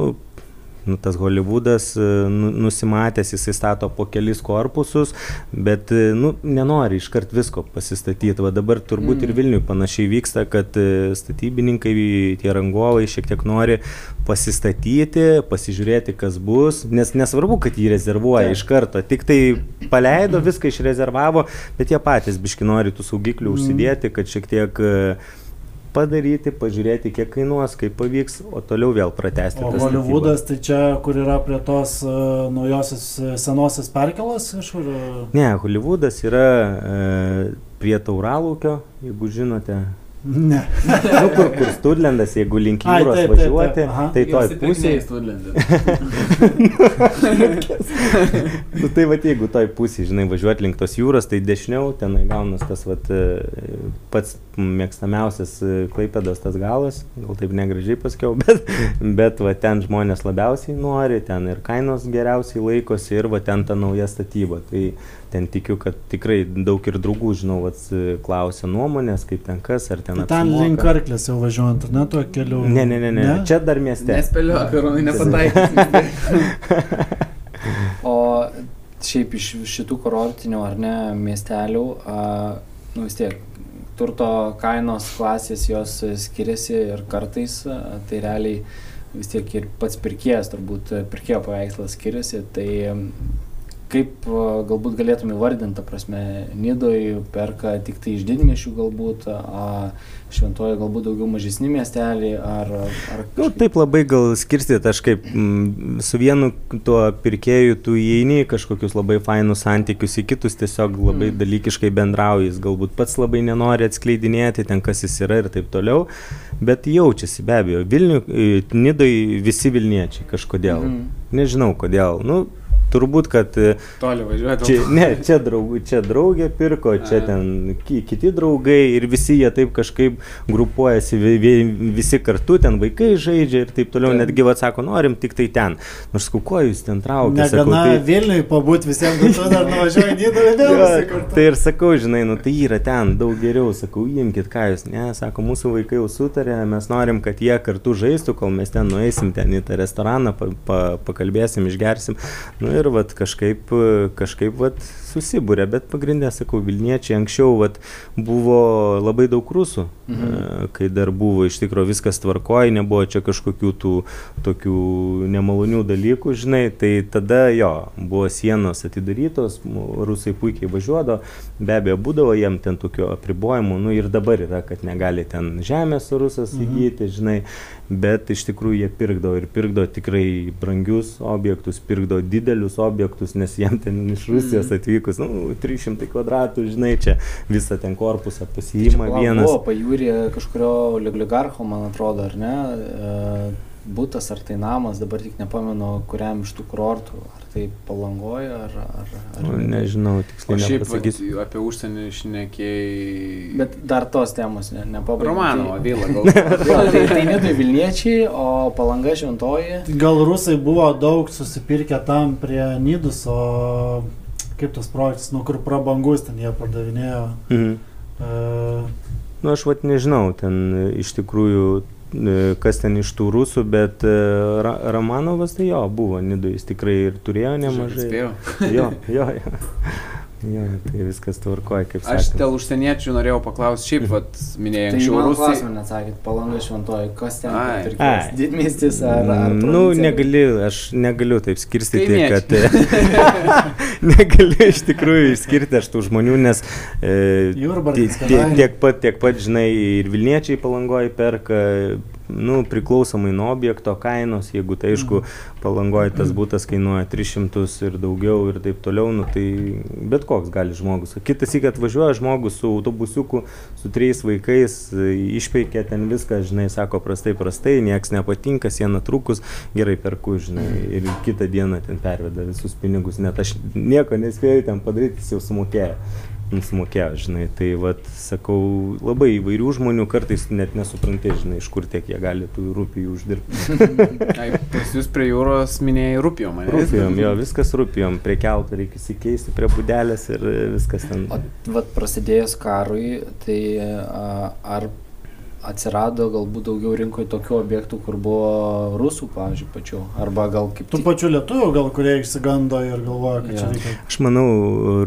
nu, tas Hollywoodas e, nu, nusimatęs, jisai stato po kelis korpusus, bet e, nu, nenori iškart visko pasistatyti. Va dabar turbūt mm. ir Vilniui panašiai vyksta, kad e, statybininkai, tie rangovai šiek tiek nori pasistatyti, pasižiūrėti, kas bus, nes nesvarbu, kad jį rezervuoja Taip. iš karto, tik tai paleido, viską išrezervavo, bet jie patys biški nori tų saugiklių Mm. užsidėti, kad šiek tiek e, padaryti, pažiūrėti, kiek kainuos, kaip pavyks, o toliau vėl pratesti. O. Hollywoodas, tai čia, kur yra prie tos uh, naujosios uh, senosios perkelos kažkur. Uh, Ne, Hollywoodas yra e, prie Tauralūkio, jeigu žinote. Ne. *laughs* Nu, kur, kur Studlendas, jeigu link Ai, jūros taip, taip, taip, važiuoti, aha. tai toj pusėje. *laughs* Nu, tai va, jeigu toj pusėje, žinai, važiuoti link tos jūros, tai dešiniau ten gaunas tas vat, e, pats mėgstamiausias e, klaipėdas tas galas, gal taip negražiai pasakiau, *laughs* bet, bet va, ten žmonės labiausiai nori, ten ir kainos geriausiai laikosi ir va, ten ta nauja statyba. Tai ten tikiu, kad tikrai daug ir draugų, žinau, vat, klausia nuomonės, kaip ten kas, ar ten Tai ten apsimoka. link arklės jau važiuojant, ar ne tuo keliu. Ne, ne, ne, ne, ne. čia dar mieste. Nespėliu, karonai nepataikys. *laughs* O šiaip iš šitų kurortinių ar ne miestelių, a, nu vis tiek, turto kainos klasės jos skiriasi ir kartais, a, tai realiai vis tiek ir pats pirkėjas, turbūt pirkėjo paveikslas skiriasi, tai kaip galbūt galėtum įvardinti, prasme, Nidoj perka tik tai iš didmešių galbūt, šventoje galbūt daugiau mažesni miesteliai, ar... ar Nu, kažkaip- taip labai gal skirstyti, aš kaip mm, su vienu tuo pirkėju tu įeini kažkokius labai fainus santykius, į kitus tiesiog labai Mm. dalykiškai bendrauji, jis galbūt pats labai nenori atskleidinėti ten, kas jis yra ir taip toliau, bet jaučiasi be abejo. Vilniui, Nidai visi Vilniečiai kažkodėl. Mm. Nežinau kodėl. Nu, turbūt, kad e, Toli važiuoti. Čia, ne, čia, draug, čia draugė pirko, čia A. ten ki, kiti draugai ir visi jie taip kažkaip grupuojasi, vi, vi, visi kartu, ten vaikai žaidžia ir taip toliau, Taip. netgi vad sako, norim tik tai ten. Nors kuo jūs ten traukia, Negana tai, Vilniui pabūti visiems, bet tu dar nuvažiuoji ir vėl kartu. tai ir sakau, žinai, nu tai yra ten daug geriau, sakau, imkite ką jūs, ne, sako, mūsų vaikai jau sutarė, mes norim, kad jie kartu žaistų, kol mes ten nueisim ten į tą restoraną, pa, pa, pakalbėsim, išgersim. Nu ir vat kažkaip, kažkaip vat susibūrė, bet pagrindė, sakau, Vilniečiai anksčiau vat buvo labai daug rusų Mhm. Kai dar buvo iš tikrųjų viskas tvarkoja, nebuvo čia kažkokių tų tokių nemalonių dalykų, žinai, tai tada jo, buvo sienos atidarytos, rusai puikiai važiuodavo, be abejo būdavo jiem ten tokių apribojimų, nu ir dabar yra, kad negali ten žemės rusas mhm. įgyti, žinai, bet iš tikrųjų jie pirkdavo ir pirkdavo tikrai brangius objektus, pirkdavo didelius objektus, nes jiem ten iš Rusijos mhm. atvykus, nu, 300 kvadratų, žinai, čia visą ten korpusą pasiima vienas. Buvo pajūrė kažkurio oligarcho, man atrodo, ar ne? E, būtas ar tai namas, dabar tik nepamenu, kuriam iš tų kurortų, ar tai palangoja, ar... ar, ar... Nu, nežinau, tiksliai. O šiaip pasakysiu. apie užsienį išnekėjai. Bet dar tos temos ne, nepabaigiau. Romanovo, tai... Vila, gal. *laughs* tai tai netai Vilniečiai, o palanga šventoji. Gal rusai buvo daug susipirkę tam prie Nidus, o kaip tas projektas, nu kur prabangus ten jie pardavinėjo. Mhm. Uh, Nu, aš vat nežinau, ten iš tikrųjų E, kas ten iš tų rusų, bet e, Ra Romanovas tai jo buvo, Nidu jis tikrai ir turėjo nemažai. Spėjau. Jo, jo, jo. *laughs* Jo, tai viskas tvarkoja, kaip sakė. Aš dėl užsieniečių norėjau paklausti, šiaip, vat, minėjai tai anksčiau. Tai rusai... klausimą neatsakėt, palanga šventoji, kas ten pirkės? Didmestis ar... ar mm, nu, negaliu, aš negaliu taip skirstyti, kad... *laughs* *laughs* negaliu iš tikrųjų išskirti aš tų žmonių, nes... E, tiek, tiek pat, tiek pat, žinai, ir Vilniečiai palangoji perka, nu, priklausomai nuo objekto kainos, jeigu tai aišku, palangoje tas būtas kainuoja 300 ir daugiau ir taip toliau, nu, tai bet koks gali žmogus. Kitas įk atvažiuoja žmogus su autobusiuku, su trejais vaikais, išpeikia ten viską, žinai, sako prastai, prastai, nieks nepatinka, siena trukus, gerai perku, žinai, ir kitą dieną ten perveda visus pinigus, net aš nieko nespėjau ten padaryti, jis jau sumokėjo sumokėjo, žinai. Tai vad, sakau, labai įvairių žmonių kartais net nesupranti, žinai, iš kur tiek jie gali tų rūpijų uždirbti. *laughs* Pas jūs prie jūros minėjai rūpijom, ne? Rūpijom, jo, viskas rūpijom, prie keltų reikia įsikeisti, prie būdelės ir viskas ten. O vad prasidėjus karui, tai ar atsirado galbūt daugiau rinkoje tokių objektų, kur buvo rusų, pavyzdžiui, pačių. Arba gal kaip... Tų pačių lietuvių, gal kurie išsigando ir galvoja, kad ja. čia reikia. Aš manau,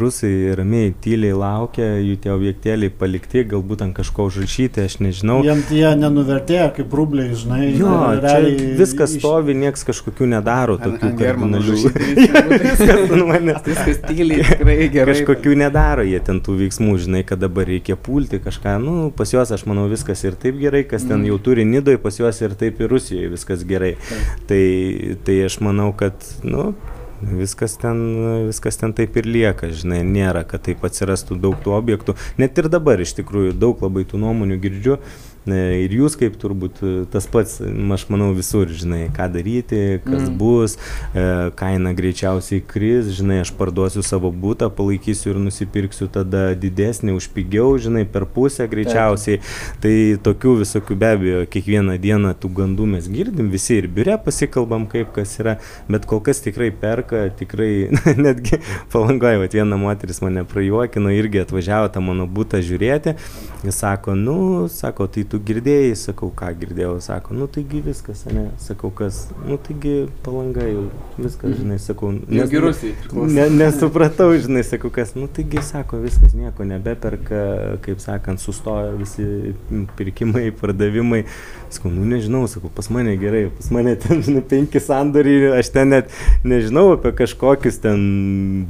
rusai ramiai, tyliai laukia, jų tie objektėliai palikti, galbūt ant kažko užrašyti, aš nežinau. Jiems jie nenuvertėja kaip rubliai, žinai. Jo, realiai viskas iš... stovi, nieks kažkokių nedaro, tokių kardinalių. *laughs* viskas ant manęs. Viskas tyliai, tikrai gerai. Kažkokių nedaro jie ten tų veiksmų, žinai, kad dabar reikia pulti kažką. Nu, pas juos, aš manau, viskas ir taip gerai, kas ten jau turi Nidoj, pas juos ir taip ir Rusijoje viskas gerai. Tai, tai aš manau, kad, nu, viskas ten, viskas ten taip ir lieka, žinai, nėra, kad taip atsirastų daug tų objektų. Net ir dabar iš tikrųjų daug labai tų nuomonių girdžiu, ir jūs kaip turbūt tas pats, aš manau, visur, žinai, ką daryti, kas mm. bus, kaina greičiausiai kris, žinai, aš parduosiu savo būtą, palaikysiu ir nusipirksiu tada didesnį už pigiau, žinai, per pusę greičiausiai. Taip. Tai tokių visokių be abejo, kiekvieną dieną tų gandų mes girdim, visi ir biure pasikalbam, kaip kas yra, bet kol kas tikrai perka, tikrai, netgi palangoje, va, viena moteris mane prajuokino, irgi atvažiavo tą mano būtą žiūrėti, jis sako, nu, sako, tai tu girdėjai, sakau, ką girdėjau, sako, nu taigi viskas, ne, sakau, kas, nu taigi palanga jau, viskas, žinai, sakau, nes, gerusiai, ne, nesupratau, žinai, sakau, kas, nu taigi, sako, viskas, nieko nebeperka, kaip sakant, sustojo visi pirkimai, pardavimai, sakau, nu nežinau, sakau, pas mane gerai, pas mane ten, žinai, penki sandoriai, aš ten net nežinau apie kažkokius ten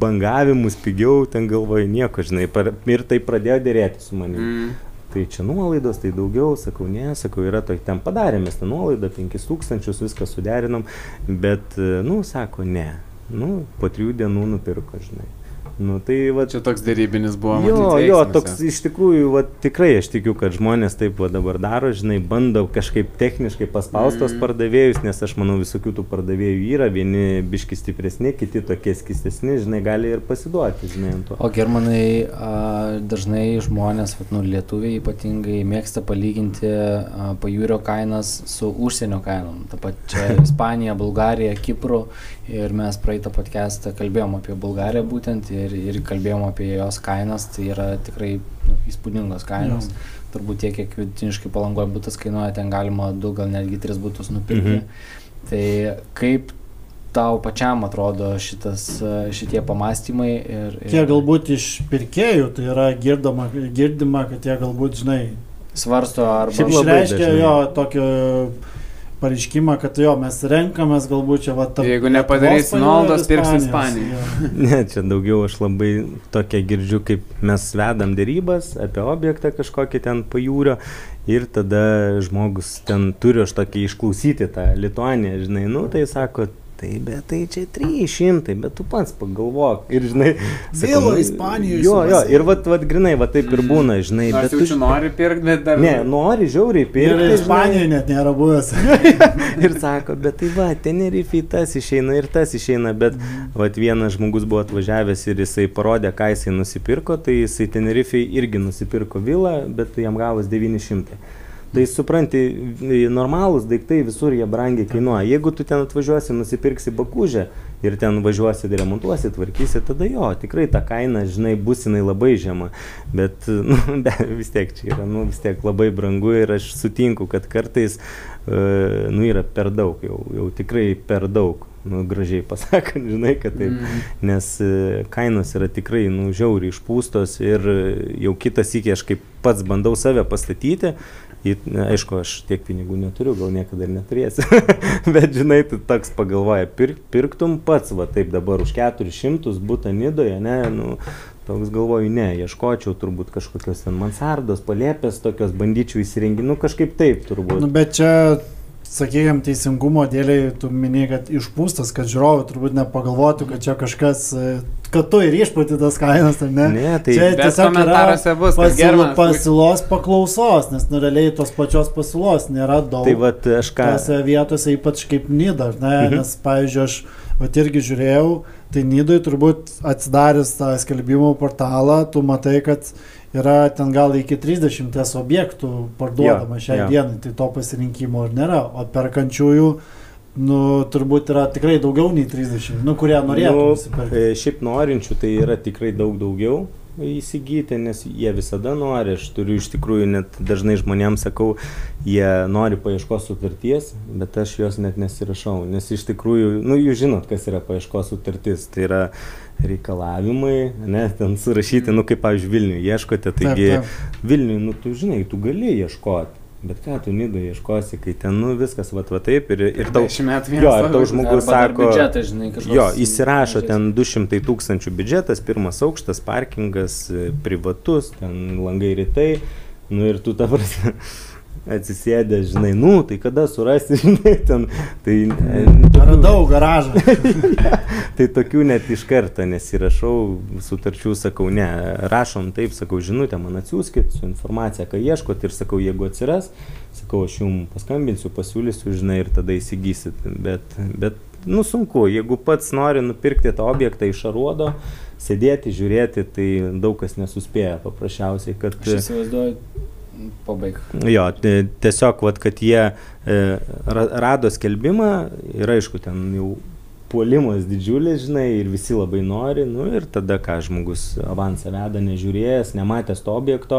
bangavimus, pigiau, ten galvoju, nieko, žinai, ir tai pradėjo dėrėti su manimi. Mm tai čia nuolaidos, tai daugiau, sakau, ne, sakau, yra to, ten padarėm mes tą nuolaidą, 5000, viską suderinom, bet, nu, sako, ne, nu, po trijų dienų nupirko, žinai. Nu, tai va, čia toks dėrybinis buvo. Jo, matyt, jo, toks iš tikrųjų, va, tikrai aš tikiu, kad žmonės taip va, dabar daro, žinai, bando kažkaip techniškai paspaustos mm. pardavėjus, nes aš manau visokių tų pardavėjų yra, vieni biški stipresni, kiti tokie skistesni, žinai, gali ir pasiduoti, žinai, ant to. O germanai, a, dažnai žmonės, va, nu, lietuviai ypatingai mėgsta palyginti a, pajūrio kainas su užsienio kainom. Ta pačia *laughs* Ispanija, Bulgarija, Kipru ir mes praeitą podcastą kalbėjom apie Bulgariją būtent ir, ir kalbėjom apie jos kainas, tai yra tikrai nu, įspūdingos kainos. Mm. Turbūt tiek, kiek vidutiniškai palangoje būtas kainuoja, ten galima du, gal netgi tris būtus nupirkti. Mhm. Tai kaip tau pačiam atrodo šitas, šitie pamastymai? Ir, ir... Kiek galbūt iš pirkėjų tai yra girdama, girdima, kad jie galbūt, žinai, Svarsto arba... Šiaip labai Išreiškia dažnai. jo tokio pareiškimą, kad jo, mes renkamės galbūt čia va tarp Jeigu nuolaidos, pirksi Ispanijos. Ispaniją. Ne, čia daugiau aš labai tokia girdžiu, kaip mes vedam dėrybas apie objektą kažkokį ten pajūrio ir tada žmogus ten turi aš tokį išklausyti tą Lituaniją, žinai, nu tai sako, tai bet tai čia 300, bet tu pats pagalvok ir žinai, Vila nu, Ispanijoj Jo, jo, ir vat, vat grinai, va taip ir būna, žinai, Nors bet jau tu... čia nori pirkti, bet dar... Ne, nori žiauriai Ir pirkti. Ispanijoje net nėra buvęs. *laughs* ir sako, bet tai va, Tenerife tas išeina ir tas išeina, bet vat, vienas žmogus buvo atvažiavęs ir jisai parodė, ką jisai nusipirko, tai jisai Tenerife irgi nusipirko vilą, bet jam gavos 900. Tai supranti, normalūs daiktai visur jie brangiai kainuoja. Jeigu tu ten atvažiuosi, nusipirksi bakužę ir ten važiuosi, remontuosi, tvarkysi, tada jo, tikrai ta kaina, žinai, bus jinai labai žema. Bet *laughs* nu, be, vis tiek čia yra, nu, vis tiek labai brangu ir aš sutinku, kad kartais, e, nu, yra per daug, jau, jau tikrai per daug. Nu, gražiai pasakant, *laughs* žinai, kad taip. Mm. Nes e, kainos yra tikrai, nu, žiauriai išpūstos ir jau kitas iki aš kaip pats bandau save pastatyti. Aišku, aš tiek pinigų neturiu, gal niekada ir neturėsiu. *laughs* Bet žinai, tu toks pagalvoja, pir, pirktum pats, va taip dabar už 400 būtų nidoje, ne, nu, toks galvoju, ne, ieškočiau turbūt kažkokios ten mansardos, palėpės, tokios bandyčiau įsirengti, nu kažkaip taip turbūt. Nu, bet čia, sakykime, teisingumo dėliai, tu minėjai, kad išpūstas, kad žiūrovai turbūt nepagalvotų, kad čia kažkas, e, kad tu ir išpūti tas kainas, ar ne? Ne, tai Čia tiesiog komentaruose bus, Germanas... pasiūlos paklausos, nes nu realiai tos pačios pasiūlos nėra daug. Tai va, aš ką. Tose vietose, ypač kaip Nida, ne? Mhm. Nes, pavyzdžiui, aš vat irgi žiūrėjau, tai Nidui turbūt atsidaręs tą skelbimų portalą, tu matai, kad yra ten gal iki 30 objektų parduodama Jo, šiai jo. dienai, tai to pasirinkimo ir nėra. O perkančiųjų, nu, turbūt yra tikrai daugiau nei 30, nu, kurie norėtų Nu, e, šiaip norinčių tai yra tikrai daug daugiau įsigyti, nes jie visada nori. Aš turiu iš tikrųjų net dažnai žmonėms sakau, jie nori paieškos sutarties, bet aš jos net nesirašau. Nes iš tikrųjų, nu jūs žinot, kas yra paieškos sutartis. Tai yra reikalavimai, ne, ten surašyti, nu kaip, pavyzdžiui, Vilniui ieškote, taigi Taip, taip. Vilniui, nu tu žinai, tu gali ieškoti. Bet ką tu nido ieškosi, kai ten, nu viskas, va, va taip ir, ir tau... 10 metų Jo, ir tau žmogus sako... Biudžetą, žinai. Jo, įsirašo ten 200 tūkstančių biudžetas, pirmas aukštas, parkingas, privatus, ten langai rytai. Nu ir tu ta prasme atsisėdė, žinai, nu, tai kada surasti, *laughs* žinai, ten. Tai, e, tokių- Radau garažą. *laughs* tai tokių net iš karto nesirašau sutarčių, sakau, ne, rašom taip, sakau, žinutę man atsiųskit su informacija, ką ieškot ir sakau, jeigu atsiras, sakau, aš jums paskambinsiu, pasiūlysiu, žinai, ir tada įsigysit. Bet, bet, nu, sunku, jeigu pats nori nupirkti tą objektą iš aruodo, sėdėti, žiūrėti, tai daug kas nesuspėja paprasčiausiai, kad... Aš įsivaizduoju, pabaig. Jo, ti- tiesiog, vat, kad jie e, ra- rado skelbimą ir aišku, ten jau puolimas didžiulis, žinai, ir visi labai nori, nu ir tada, ką žmogus avansą veda, nežiūrėjęs, nematęs to objekto,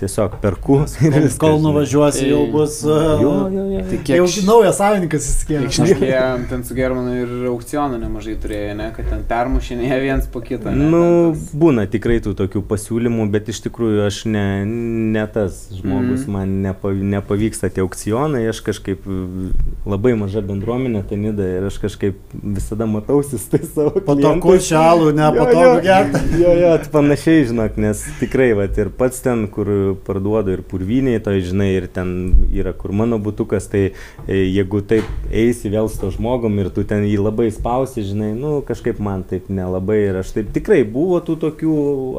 tiesiog perku. ir Kol, kol nuvažiuosi, jau bus. uh, Jo, jo, jo. Tai Jau kiek naujas savininkas įsikėlė. šnekėjom, ten su Germanu ir aukcionų nemažai turėjo, ne, kad ten permušinėje viens po kitą. Ne, Nu, tas- būna tikrai tų tokių pasiūlymų, bet iš tikrųjų aš ne, ne tas žmogus, Mhm. man nepa, nepavyksta tie aukcionai, aš kažkaip mm, labai maža bendruomenė tenida ir aš kažkaip visada matausi su tais savo Po to klientais. kučialų, ne po Jo, to jo. gerti. Jo, jo, panašiai, žinok, nes tikrai, va, ir pats ten, kur parduodu ir purviniai, to žinai, ir ten yra, kur mano būtukas, tai e, jeigu taip eisi vėl su to žmogum ir tu ten jį labai spausi, žinai, nu, kažkaip man taip nelabai ir aš taip tikrai buvo tų tokių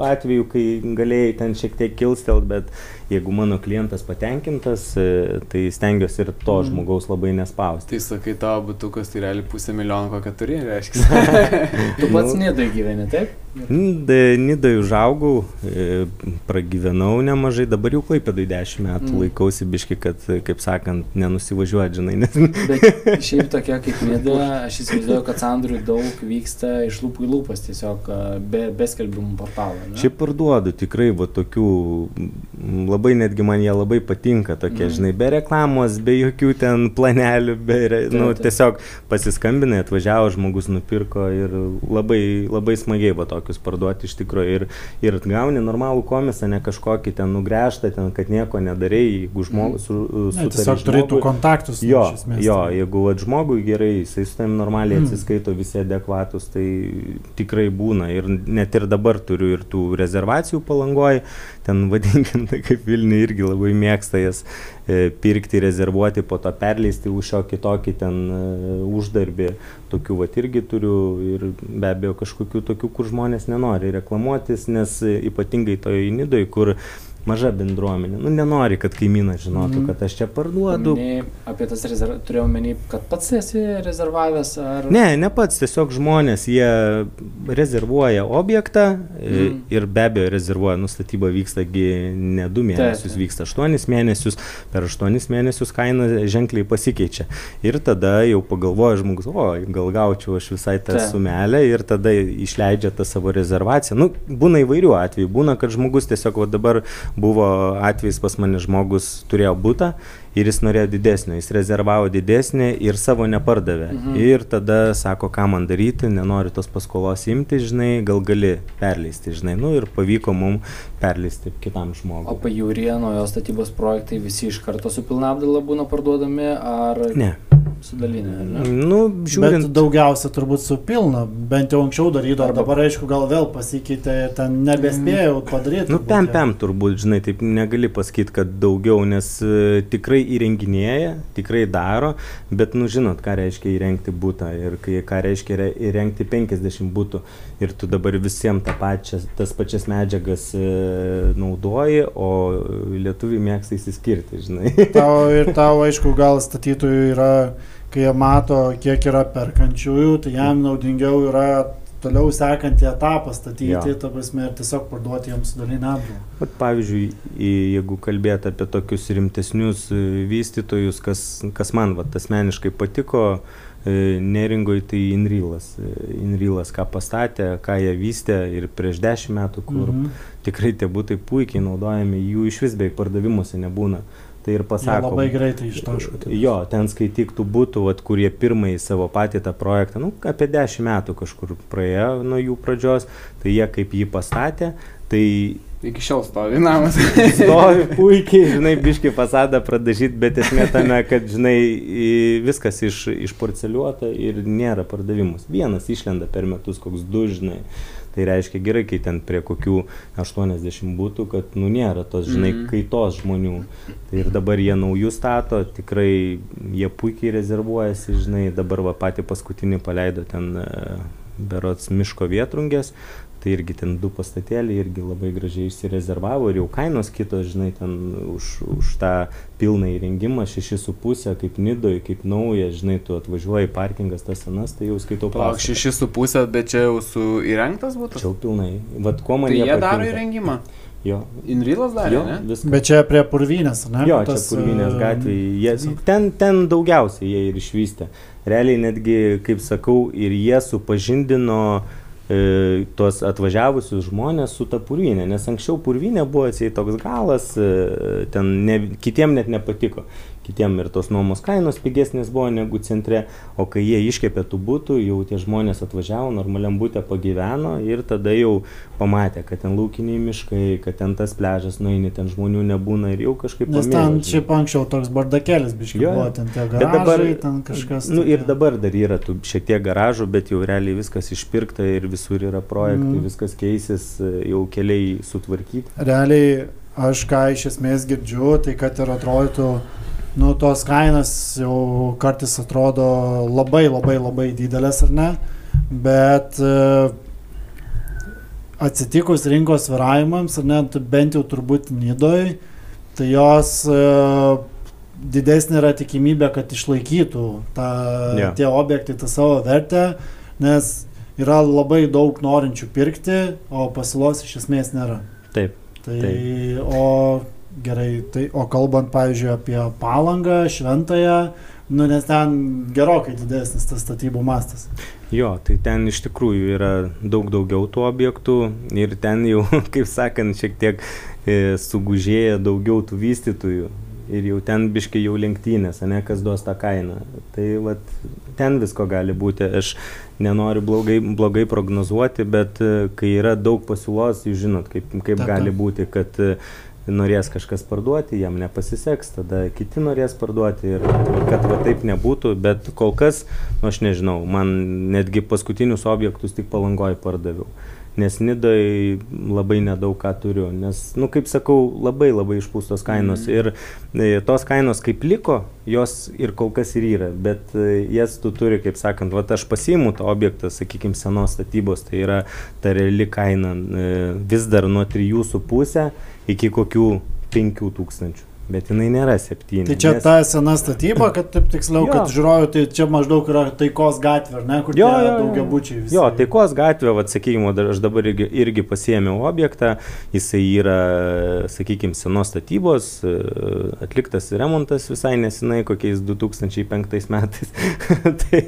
atvejų, kai galėjai ten šiek tiek kilstelt, bet jeigu mano klientas patenkintas, e, tai stengiuosi ir to žmogaus labai nespausti. Tai sakai, tavo būtukas tai realiai pusę milijono kokią turi, reiškia. *laughs* Tu pats Nu. Nidai gyveni, taip? Nidai užaugau, e, pragyvenau nemažai, dabar jau klaipėdai 10 metų Mm. mm. laikausi biški, kad, kaip sakant, nenusivažiuoti, žinai, nes Bet šiaip tokia kaip Nida, aš įsivaizduoju, kad sandorių daug vyksta iš lūpų į lūpas, tiesiog a, be, be skelbimų portalo. ne? šiaip parduodu tikrai va tokių m, labai netgi man jie labai patinka tokie, Mhm. žinai, be reklamos, be jokių ten planelių, be, re- nu, tiesiog pasiskambinai, atvažiavo žmogus, nupirko ir labai, labai smagiai va tokius parduoti iš tikrųjų. Ir, ir gauni normalų komisą, ne kažkokį ten nugręžtą, ten, kad nieko nedarai, jeigu žmogus su, Ne, sutari tiesiog turėtų kontaktus. Jo, esmės, jo, tai- jeigu vat, žmogui gerai, jisai su tavim normaliai Mm. atsiskaito visi adekvatus, tai tikrai būna. Ir net ir dabar turiu ir tų rezervacijų palangoj, ten *laughs* vadinkim, tai kaip Vilniui irgi labai mėgsta jas e, pirkti, rezervuoti, po to perleisti už šiokį tokį ten e, uždarbį. Tokių vat irgi turiu ir be abejo kažkokių tokių, kur žmonės nenori reklamuotis, nes ypatingai toje nidoj, kur maža bendruomenė, nu nenori, kad kaimynas žinotų, Mhm. kad aš čia parduodu, Paminėjai apie tas rezervacijas, turėjau menį, kad pats esi rezervavęs ar... Ne, ne pats, tiesiog žmonės, jie rezervuoja objektą mm. Ir be abejo rezervuoja, nu statyba vykstagi ne du mėnesius, taip. vyksta aštuonis mėnesius, per aštuonis mėnesius kaina ženkliai pasikeičia. Ir tada jau pagalvoja žmogus, o gal gaučiau aš visai tą Taip. sumelę ir tada išleidžia tą savo rezervaciją. Nu, būna įvairių atvejų, būna, kad žmogus tiesiog, va dabar buvo atvejis pas mane žmogus turėjo būtą ir jis norėjo didesnio, jis rezervavo didesnį ir savo nepardavė. Mhm. Ir tada sako, ką man daryti, nenori tos paskolos imti, žinai, gal gali perleisti, žinai, nu ir pavyko mums perleisti kitam O žmogui. pajūrė naujo statybos projektai visi iš karto su pilna apdaila būna parduodami ar Ne. su dalinė? ar ne? Nu, Bet žiūrint, daugiausia turbūt su pilna, bent jau anksčiau darydavo, Arba- dabar aišku gal vėl pasikeitė, ten nebespėjau padaryti. Nu, turbūt, pem pem turbūt, žinai, taip negali pasakyti, kad daugiau, nes e, tikrai įrenginėja, tikrai daro, bet, nu, žinot, ką reiškia įrengti būtą ir kai, ką reiškia re- įrengti 50 būtų ir tu dabar visiems tą pačią, tas pačias medžiagas e, naudoji, o lietuviai mėgsta įsiskirti, žinai. *laughs* Tau ir tau, aišku, gal statytojų yra, kai jie mato, kiek yra perkančiųjų, tai jam naudingiau yra toliau sekantį etapą statyti, Jo. ta prasme, ir tiesiog parduoti jiems apdaila. Vat, pavyzdžiui, jeigu kalbėt apie tokius rimtesnius e, vystytojus, kas, kas man vat, asmeniškai patiko, e, neringoje tai Inrylas. E, Inrylas, ką pastatė, ką jie vystė ir prieš dešimt metų, kur mhm. Mhm. tikrai tie būtai puikiai naudojami, jų iš vis beveik pardavimuose nebūna. Tai ir Jie pasako. labai greitai ištaško. Jo, ten skaityk tų būtų, vat, kurie pirmąjį savo patį tą projektą, nu, apie 10 metų kažkur praėjo nuo jų pradžios, tai jie kaip jį pastatė, tai Iki šiol stovi namas. *laughs* stovi puikiai, žinai, biški fasadą pradažyti, bet esmė tame, kad, žinai, viskas iš, išporceliuota ir nėra pardavimus. Vienas išlenda per metus, koks du, žinai. Tai reiškia gerai, kai ten prie kokių 80 būtų, kad, nu, nėra tos, žinai, Mhm. kaitos žmonių. Tai ir dabar jie naujus stato, tikrai jie puikiai rezervuojasi, žinai, dabar va patį paskutinį paleido ten e, berots miško vietrungės, tai irgi ten du pastatėliai irgi labai gražiai išsirezervavo ir jau kainos kitos, žinai, ten už, už tą pilną įrengimą 6,5 kaip nidoj, kaip nauja, žinai, tu atvažiuoji parkingas tas senas, tai jau skaitau Palauk, pastatą. šeši su pusė, bet čia jau su įrengtas būtų? Čia jau pilnai. Vat kuo man Tai jie daro patinka. įrengimą. Jo. Inrylas darė, Jo, ne? viskas. Bet čia prie purvynės, ne? Jo, kur čia tas, Purvinės e, gatvėje. Jie, ten, ten daugiausiai jie ir išvystė. Realiai netgi, kaip sakau, ir jie supažindino e, tuos atvažiavusius žmonės su ta purvinė, nes anksčiau purvinė buvo atsiai toks galas, e, ten ne, kitiem net nepatiko. Kitiem ir tos nuomos kainos pigesnės buvo negu centre, o kai jie iškepė tų būtų, jau tie žmonės atvažiavo, normaliam būtė pagyveno ir tada jau pamatė, kad ten laukiniai miškai, kad ten tas pležas nueini, ten žmonių nebūna ir jau kažkaip Nes pamėgo, ten šiaip anksčiau toks bardakelis biškai Jo, buvo, ten tie Bet dabar, garažai, ten kažkas. Nu, ir dabar dar yra tų šiek tiek garažų, bet jau realiai viskas išpirkta ir visur yra projektai, Mm. viskas keisis, jau keliai sutvarkyti. Realiai aš ką iš esmės girdžiu, tai kad ir atrodytų, nu, tos kainos jau kartais atrodo labai labai labai didelės ar ne, bet e, atsitikus rinkos viravimams, ar net bent jau turbūt nydoj, tai jos e, didesnė yra tikimybė, kad išlaikytų tą, Jo. tie objektai tą savo vertę, nes yra labai daug norinčių pirkti, o pasiūlos iš esmės nėra. Taip. Tai, o Gerai, tai o kalbant, pavyzdžiui, apie palangą, šventąją, nu nes ten gerokai didesnis tas statybų mastas. Jo, tai ten iš tikrųjų yra daug daugiau tų objektų ir ten jau, *laughs* kaip sakant, šiek tiek e, sugužėja daugiau tų vystytojų. Ir jau ten biškai jau lenktynės, ne kas duos tą kainą. Tai vat, ten visko gali būti. Aš nenoriu blogai, blogai prognozuoti, bet e, kai yra daug pasiūlos, jūs žinot, kaip, kaip Taip, gali taip. būti, kad e, norės kažkas parduoti, jam nepasiseks, tada kiti norės parduoti ir kad va taip nebūtų, bet kol kas, nu aš nežinau, man netgi paskutinius objektus tik palangoj pardaviau. Nes nidai labai nedaug ką turiu, nes, nu kaip sakau, labai labai išpūstos kainos. Ir e, tos kainos kaip liko, jos ir kol kas ir yra, bet e, jas tu turi, kaip sakant, va aš pasiimu tą objektą, sakykime, senos statybos, tai yra ta reali kaina e, vis dar nuo 3,5 iki kokių 5 tūkstančių. Bet jinai nėra 7. Tai čia ta sena statyba, kad taip tiksliau, Jo. kad žiūroju, tai čia maždaug yra taikos gatvė, ar ne, kur Jo, jo, jo. daugiabučiai visi. Jo, taikos gatvė, vad sakykime, aš dabar irgi, irgi pasiėmiau objektą, jisai yra, sakykime, senos statybos, e, atliktas remontas visai nesinai, kokiais 2005 metais. *laughs* tai,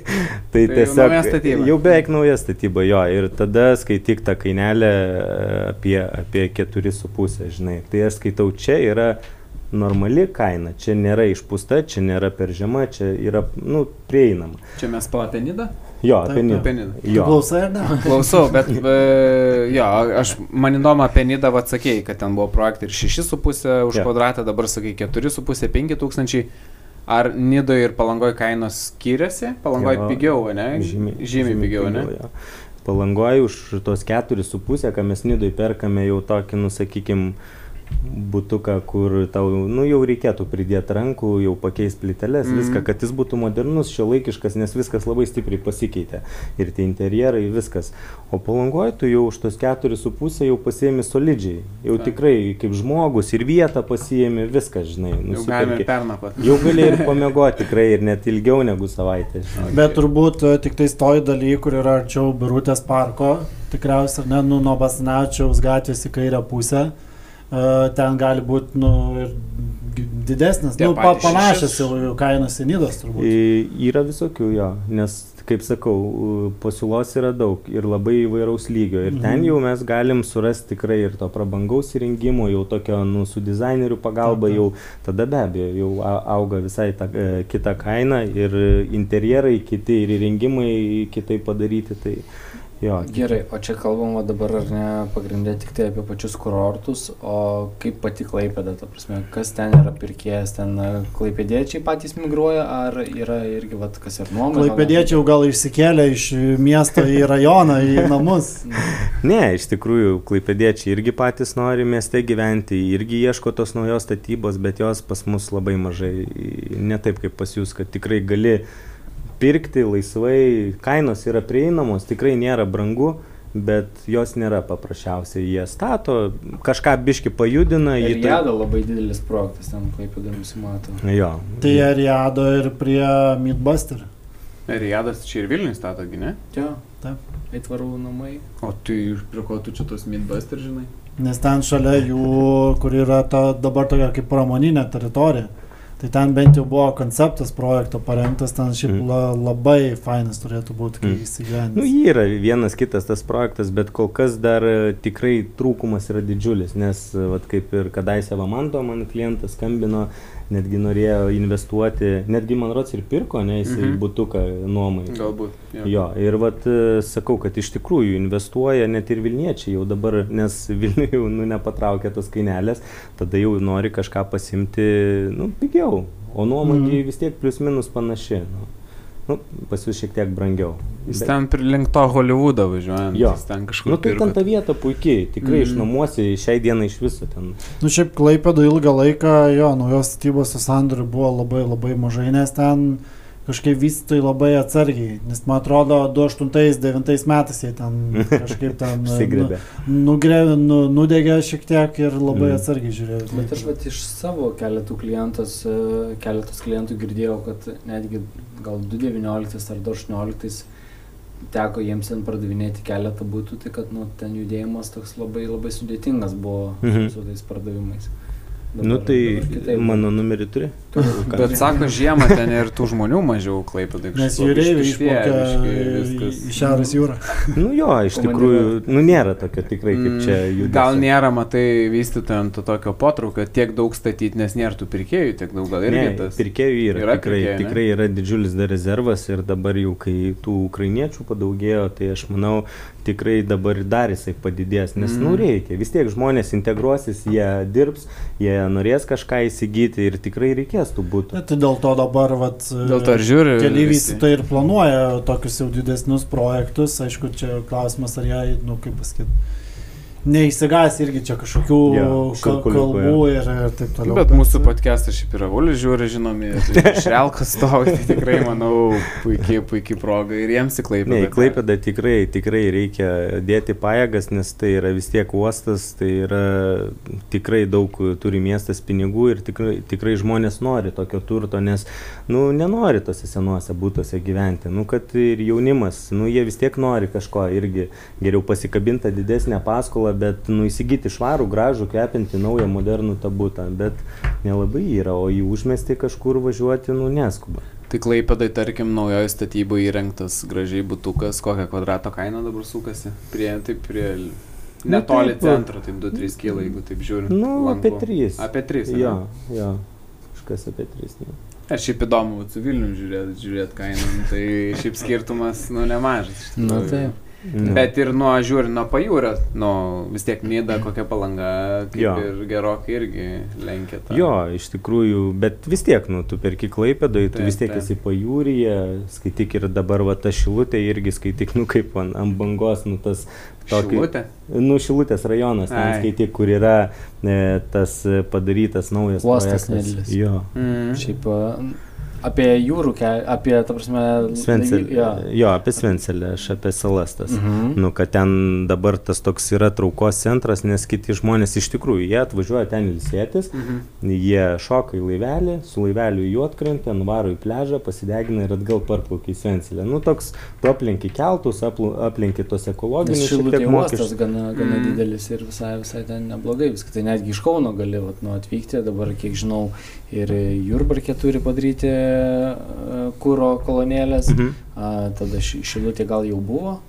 tai jau tiesiog. statyba. Jau beveik nauja statyba, jo, ir tada skaityk tą kainelę e, apie, apie 4,5, žinai. Tai aš skaitau, čia yra normali kaina, čia nėra išpūsta, čia nėra per žema, čia yra, nu, prieinama. Čia mes po apie nidą? Jo, apie nidą. Apie nidą. Jo. klausai ar ne? Klausau, bet *laughs* e, jo, aš man įdomu apie nidą atsakėjai, kad ten buvo projektai ir 6,5 už Jo. kvadratą, dabar sakai 4,5-5 tūkstančiai. Ar nidoje ir palangoje kainos skiriasi? Palangoje Jo, pigiau, ne? Žymiai, žymiai pigiau, ne? jo. Palangoje už tos keturis su pusę, ką mes nidoj perkame jau tokį, nu sakykim, butuką, kur tau, nu jau reikėtų pridėti rankų, jau pakeisti plyteles, mm. viską, kad jis būtų modernus, šiuolaikiškas, nes viskas labai stipriai pasikeitė. Ir tie interjerai, viskas. O palangoje tu jau už tos keturis su pusę jau pasiemi solidžiai. Jau Taip. tikrai kaip žmogus ir vietą pasiemi, viskas, žinai. Jau galime nusiperki. pernakvoti. Jau gali ir pamiegoti *laughs* tikrai ir net ilgiau negu savaitę. žinai. Bet turbūt e, tik tais toj daly, kur yra arčiau Birutės parko, tikriausiai, ar ne, nu, nuo Basnačiaus gatvės į kairę pusę, ten gali būti, nu, ir didesnis, Tie nu, pa, šešis. jau kainos į Nidos turbūt. Y- Yra visokių jo, nes, kaip sakau, pasiūlos yra daug ir labai įvairaus lygio. Ir ten Mhm. jau mes galim surasti tikrai ir to prabangaus įrengimo, jau tokio, nu, su dizainerių pagalba, Taip, jau tada be abejo, jau auga visai ta e, kita kaina ir interjerai kiti ir įrengimai kitaip padaryti. Tai jo, Gerai, o čia kalbama dabar ar ne pagrindė tik tai apie pačius kurortus, o kaip pati klaipėda, ta prasme, kas ten yra pirkėjas, ten klaipėdiečiai patys migruoja, ar yra irgi, vat, kas ir nuomonė? Klaipėdiečiai jau gal išsikėlė iš miesto į rajoną, į *laughs* namus. Ne, iš tikrųjų, klaipėdiečiai irgi patys nori mieste gyventi, irgi ieško tos naujos statybos, bet jos pas mus labai mažai, ne taip kaip pas jūs, kad tikrai gali pirkti laisvai, kainos yra prieinamos, tikrai nėra brangu, bet jos nėra paprasčiausiai. Jie stato, kažką biški pajudina, Ir jį tai- labai didelis projektas, ten klaipėda nusimato. Jo. Tai rado ir prie Midbuster. Riadas čia ir Vilnius statogi, ne? Jo, Taip. Aitvarų namai. O tai prie ko tu čia tos midbuster žinai? Nes ten šalia jų, kur yra ta dabar tokia kaip pramoninė teritorija. Tai ten bent jau buvo konceptas projekto parengtas, ten šiaip Mm. la, labai fainas turėtų būti, kai Mm. įsigyvendins. Nu, jį yra vienas kitas tas projektas, bet kol kas dar e, tikrai trūkumas yra didžiulis, nes, e, vat, kaip ir kadaise Vamanto man klientas skambino, netgi norėjo investuoti, netgi man rods ir pirko, ne, jis Mhm. butuką nuomai. Galbūt. Jo. Jo, ir vat e, sakau, kad iš tikrųjų investuoja net ir Vilniečiai jau dabar, nes *laughs* Vilniuje jau nu, nepatraukia tos kainelės, tada jau nori kažką pasimti, nu, pigiau, o nuomagi Mhm. vis tiek plius minus panaši. Nu. Nu, pas jūs šiek tiek brangiau. Jis Bet- ten link to Hollywoodo važiuojant. Jo. Jis ten kažkur. Nu, tai ten pirko. ta vieta puikiai, tikrai mm. Išnuomuosi šiai dienai iš viso ten. Nu šiaip klaipėdo ilgą laiką, jo, naujos statybos sandorių buvo labai labai mažai, nes ten kažkaip vystytojai labai atsargiai, nes man atrodo 2008-2009 metais jie ten *laughs* kažkaip ten nu, nugre, nu, nudegė šiek tiek ir labai Mhm. atsargiai žiūrėjo. Bet aš vat, iš savo keletų klientos, e, keletos klientų girdėjau, kad netgi gal 2019 ar 2018 teko jiems ten pardavinėti keletą būtų, tai kad nu, ten judėjimas toks labai labai sudėtingas buvo Mhm. su tais pardavimais. Nu Dabar- tai dabar mano numerį turi. *laughs* Bet sako, žiemą ten ir tų žmonių mažiau klaipėdai. Nes jūreiviai išplaukia į Šiaurės jūrą. *laughs* Nu jo, iš tikrųjų, nu nėra tokio tikrai kaip čia judesio. Mm, Gal nėra, matai, vystytojams to tokio potraukio tiek daug statyti, nes nėra tų pirkėjų tiek daug, gal irgi Ne, tas. pirkėjų yra, Yra tikrai, pirkėjų, tikrai yra didžiulis dar rezervas ir dabar jau kai tų ukrainiečių padaugėjo, tai aš manau tikrai dabar dar jisai padidės, nes mm. nu Mm. reikia, vis tiek žmonės integruosis, jie dirbs, jie norės kažką įsigyti ir tikrai reikės tų būtų. Tai dėl to dabar, vat, Dėl to ir žiūri. Keli visi. vystytojai ir planuoja tokius jau didesnius projektus. Aišku, čia klausimas, ar jie, nu, kaip pasakyti, neįsigas irgi čia kažkokių Jo, ka- šurkuliukų, kalbų ir, ir taip toliau. Bet mūsų podcastas šiaip yra Ulis žiūri, žinomi, ir *laughs* iš Relkas stovi, tai tikrai, manau, puikiai, puikiai proga ir jiems įklaipė. Ne, į Klaipėdą tikrai, tikrai reikia dėti pajėgas, nes tai yra vis tiek uostas, tai yra tikrai daug turi miestas pinigų ir tikrai, tikrai žmonės nori tokio turto, nes, nu, nenori tose senuose būtose gyventi. Nu, kad ir jaunimas, nu, jie vis tiek nori kažko irgi geriau pasikabinti tą didesnę paskolą, bet, nu, įsigyti švarų, gražų, kvepinti naują, modernų tą būtą, bet nelabai yra, o į užmestį kažkur važiuoti, nu, neskuba. Tai klaipėdai, tarkim, naujoje statyboje įrengtas gražiai butukas, kokią kvadrato kainą dabar sukasi. Prie, taip, prie... Netoli taip, centro, taip 2-3 kyla, jeigu taip žiūri. Nu, apie Lanku. 3. Apie 3. Jo, jo, kažkas apie 3. Ne. Aš šiaip įdomu, su Vilniu žiūrėt, žiūrėt kainą, nu, tai šiaip skirtumas, nu, nemažas. Nu, tikrųjų. taip. Nu. Bet ir nuo žiūri nuo pajūrio, nu, vis tiek Nida, kokia palanga, kaip Jo. ir gerokai irgi lenkia tą. Jo, iš tikrųjų, bet vis tiek, nu, tu perki klaipėdai, tu Taip, vis tiek taip. esi pajūryje, skaityk ir dabar va ta šilutė irgi skaityk, nu, kaip ant, ant bangos, nu, tas tokį- Šilutė. Nu, Šilutės rajonas, ten Ai. skaityk, kur yra e, tas padarytas naujas Uostas projektas. nedidelis. Jo. Mm. Šiaip apie jūrų apie, ta prasme, Svencelė. Jo. Jo, apie Svencelę, aš apie salas tas. Mhm. Nu, kad ten dabar tas toks yra traukos centras, nes kiti žmonės iš tikrųjų, jie atvažiuoja ten ilsėtis, Mhm. Jie šoka į laivelį, su laiveliu į juotkrantę, nuvaro į pležą, pasidegina ir atgal parplaukia į Svencelę. Nu toks, tu aplinki keltus, aplinki tos ekologinius šilutė uostas gana, gana Mm. didelis ir visai, visai ten neblogai viskas. Tai netgi iš Kauno gali vat, nu, atvykti, dabar kiek žinau ir Jurbarkė turi padaryti e, kūro kolonėlės, Mhm. a, tada ši- šilutė gal jau buvo,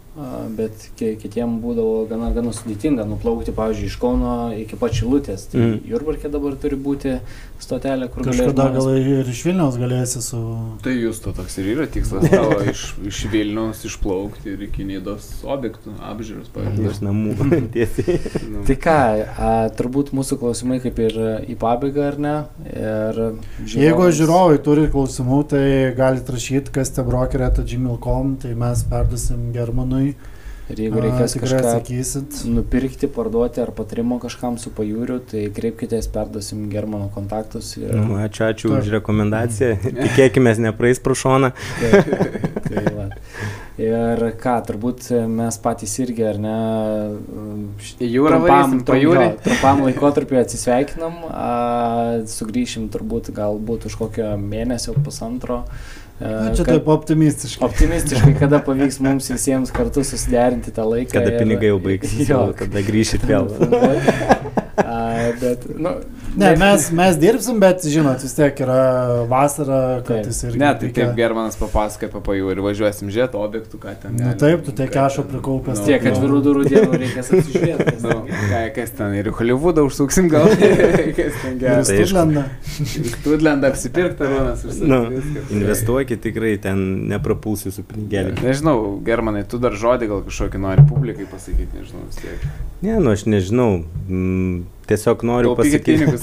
bet ki- kitiem būdavo gana, gana sudėtinga nuplaukti, pavyzdžiui, iš Kauno iki pat šilutės. Tai Mhm. Jurbarkė dabar turi būti stotelė, kur galės Kažkada gal ir iš Vilniaus galėsi su... Tai jūs to toks ir yra tikslas tavo iš, iš Vilniaus išplaukti ir iki Nidos objektų apžiūros, Iš pavyzdžiui. namų *laughs* tiesiai. Nu. Tai ką, a, turbūt mūsų klausimai kaip ir į pabaigą, ar ne? Ir Jeigu žiūrovai turi klausimų, tai galite rašyti, kas te brokerė, gmail.com, tai mes perdusim Germanui. Ir jeigu A, reikės tikrai kažką atsakysit. nupirkti, parduoti ar patarimo kažkam su pajūriu, tai kreipkitės, perduosim Germano kontaktus. Ir... Nu, ačiū, ačiū Taip. už rekomendaciją. *laughs* Tikėkime, nepraeis pro šoną. tai, tai va. Ir ką, turbūt mes patys irgi, ar ne, jūrą trumpam, jo, trumpam laikotarpiu atsisveikinam, a, sugrįšim turbūt galbūt už kokio mėnesio, pusantro. a, Na, čia kad- taip optimistiškai. Optimistiškai, *laughs* kada pavyks mums visiems kartu susiderinti tą laiką. Kada ir- pinigai jau baigsis, Jo, tada grįšit vėl. *laughs* Bet, nu, Ne, mes, mes dirbsim, bet žinot, vis tiek yra vasara, kad Taip. jis irgi... Ne, tai reikia- kaip Germanas papasakoja apie pajūrį, važiuosim žiūrėti objektų, ką ten. Na galim- taip, tu tiek ten- prikaupęs. Nu, tiek jo. atvirų durų dienų reikės atsižiūrėti. Nu, ką, kas ten ir Hollywoodą užsuksim gal. *laughs* kas ten Ir gerai. Tai. Studlendą. Studlendą apsipirkti, visą. Nu, investuokit tikrai, ten neprapuls jūsų pinigėlį. Nežinau, Germanai, tu dar žodį gal kažkokį nori publikai pasakyti, nežinau, vis tiek. Ne, nu aš nežinau. Mm, tiesiog noriu pasakyti. pinigus.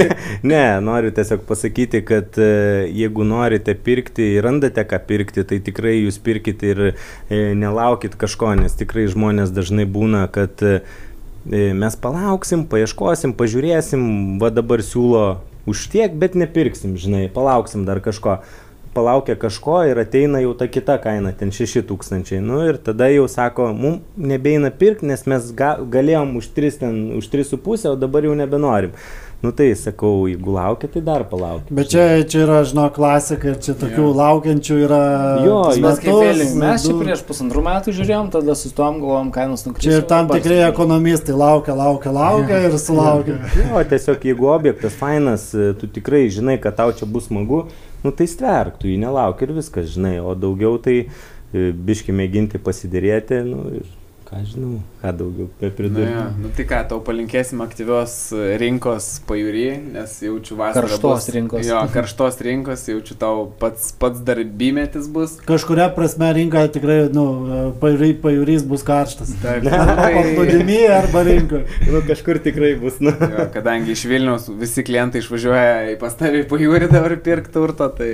*laughs* ne, noriu tiesiog pasakyti, kad e, jeigu norite pirkti ir randate ką pirkti, tai tikrai jūs pirkite ir e, nelaukit kažko, nes tikrai žmonės dažnai būna, kad e, mes palauksim, paieškosim, pažiūrėsim, va dabar siūlo už tiek, bet nepirksim, žinai, palauksim dar kažko. Palaukia kažko ir ateina jau ta kita kaina, ten 6000. Nu ir tada jau sako, mums nebeina pirkti, nes mes ga, galėjom už 3, ten, už 3,5, o dabar jau nebenorim. Nu tai sakau, jeigu laukia, tai dar palaukit. Bet čia, čia yra, žinau, klasika ir čia tokių Jo. laukiančių yra. Jo, jo. Mes kaip vėliau, mes čia prieš pusantrų metų žiūrėjom, tada sustojom, galvom, kainos nukris. Čia ir tam tikrai ekonomistai laukia, laukia, laukia ir sulaukia. Jo, tiesiog jeigu objektas fainas, tu tikrai žinai, kad tau čia bus smagu, nu tai stverk, tu jį nelauk ir viskas, žinai, o daugiau tai e, biški mėginti pasidėrėti, nu ir ką žinau, ką daugiau Nu, pridurti. jo, nu tai ką, tau palinkėsim aktyvios rinkos pajūry, nes jaučiu vasarą. Karštos bus, rinkos. Jo, karštos rinkos, jaučiu tau pats, pats darbymetis bus. Kažkuria prasme rinka tikrai, nu, pajūry, pajūrys bus karštas. Taip, *laughs* Arba tai, paplūdimy, arba rinka. Nu, kažkur tikrai bus, nu. jo, kadangi iš Vilniaus visi klientai išvažiuoja į pastavį pajūrį dabar pirkti turto, tai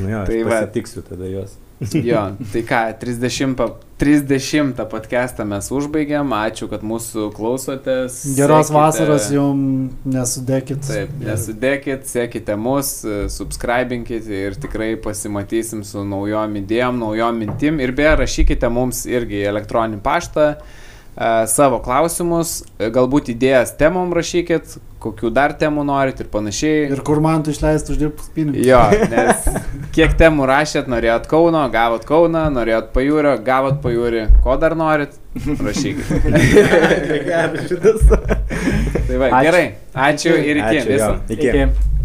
Nu jo, Tai va. pasitiksiu tada juos. *laughs* jo, tai ką, 30, pa- 30 podcastą mes užbaigėm, ačiū, kad mūsų klausotės. Geros sekite- vasaros jums nesudėkit. Taip, nesudėkit, sekite mus, subscribinkit ir tikrai pasimatysim su naujom idėjom, naujom mintim. Ir beje, rašykite mums irgi elektroninį paštą savo klausimus, e, galbūt idėjas temom rašykit, kokių dar temų norit ir panašiai. Ir kur man tu išleisti uždirbtus pinigus. Jo, *laughs* nes kiek temų rašėt, norėjot Kauno, gavot Kauną, norėjot pajūrio, gavot pajūrį, ko dar norit, rašykit. *laughs* Tai va, Ačiū. gerai, ačiū ir iki Ačiū. Iki. Iki.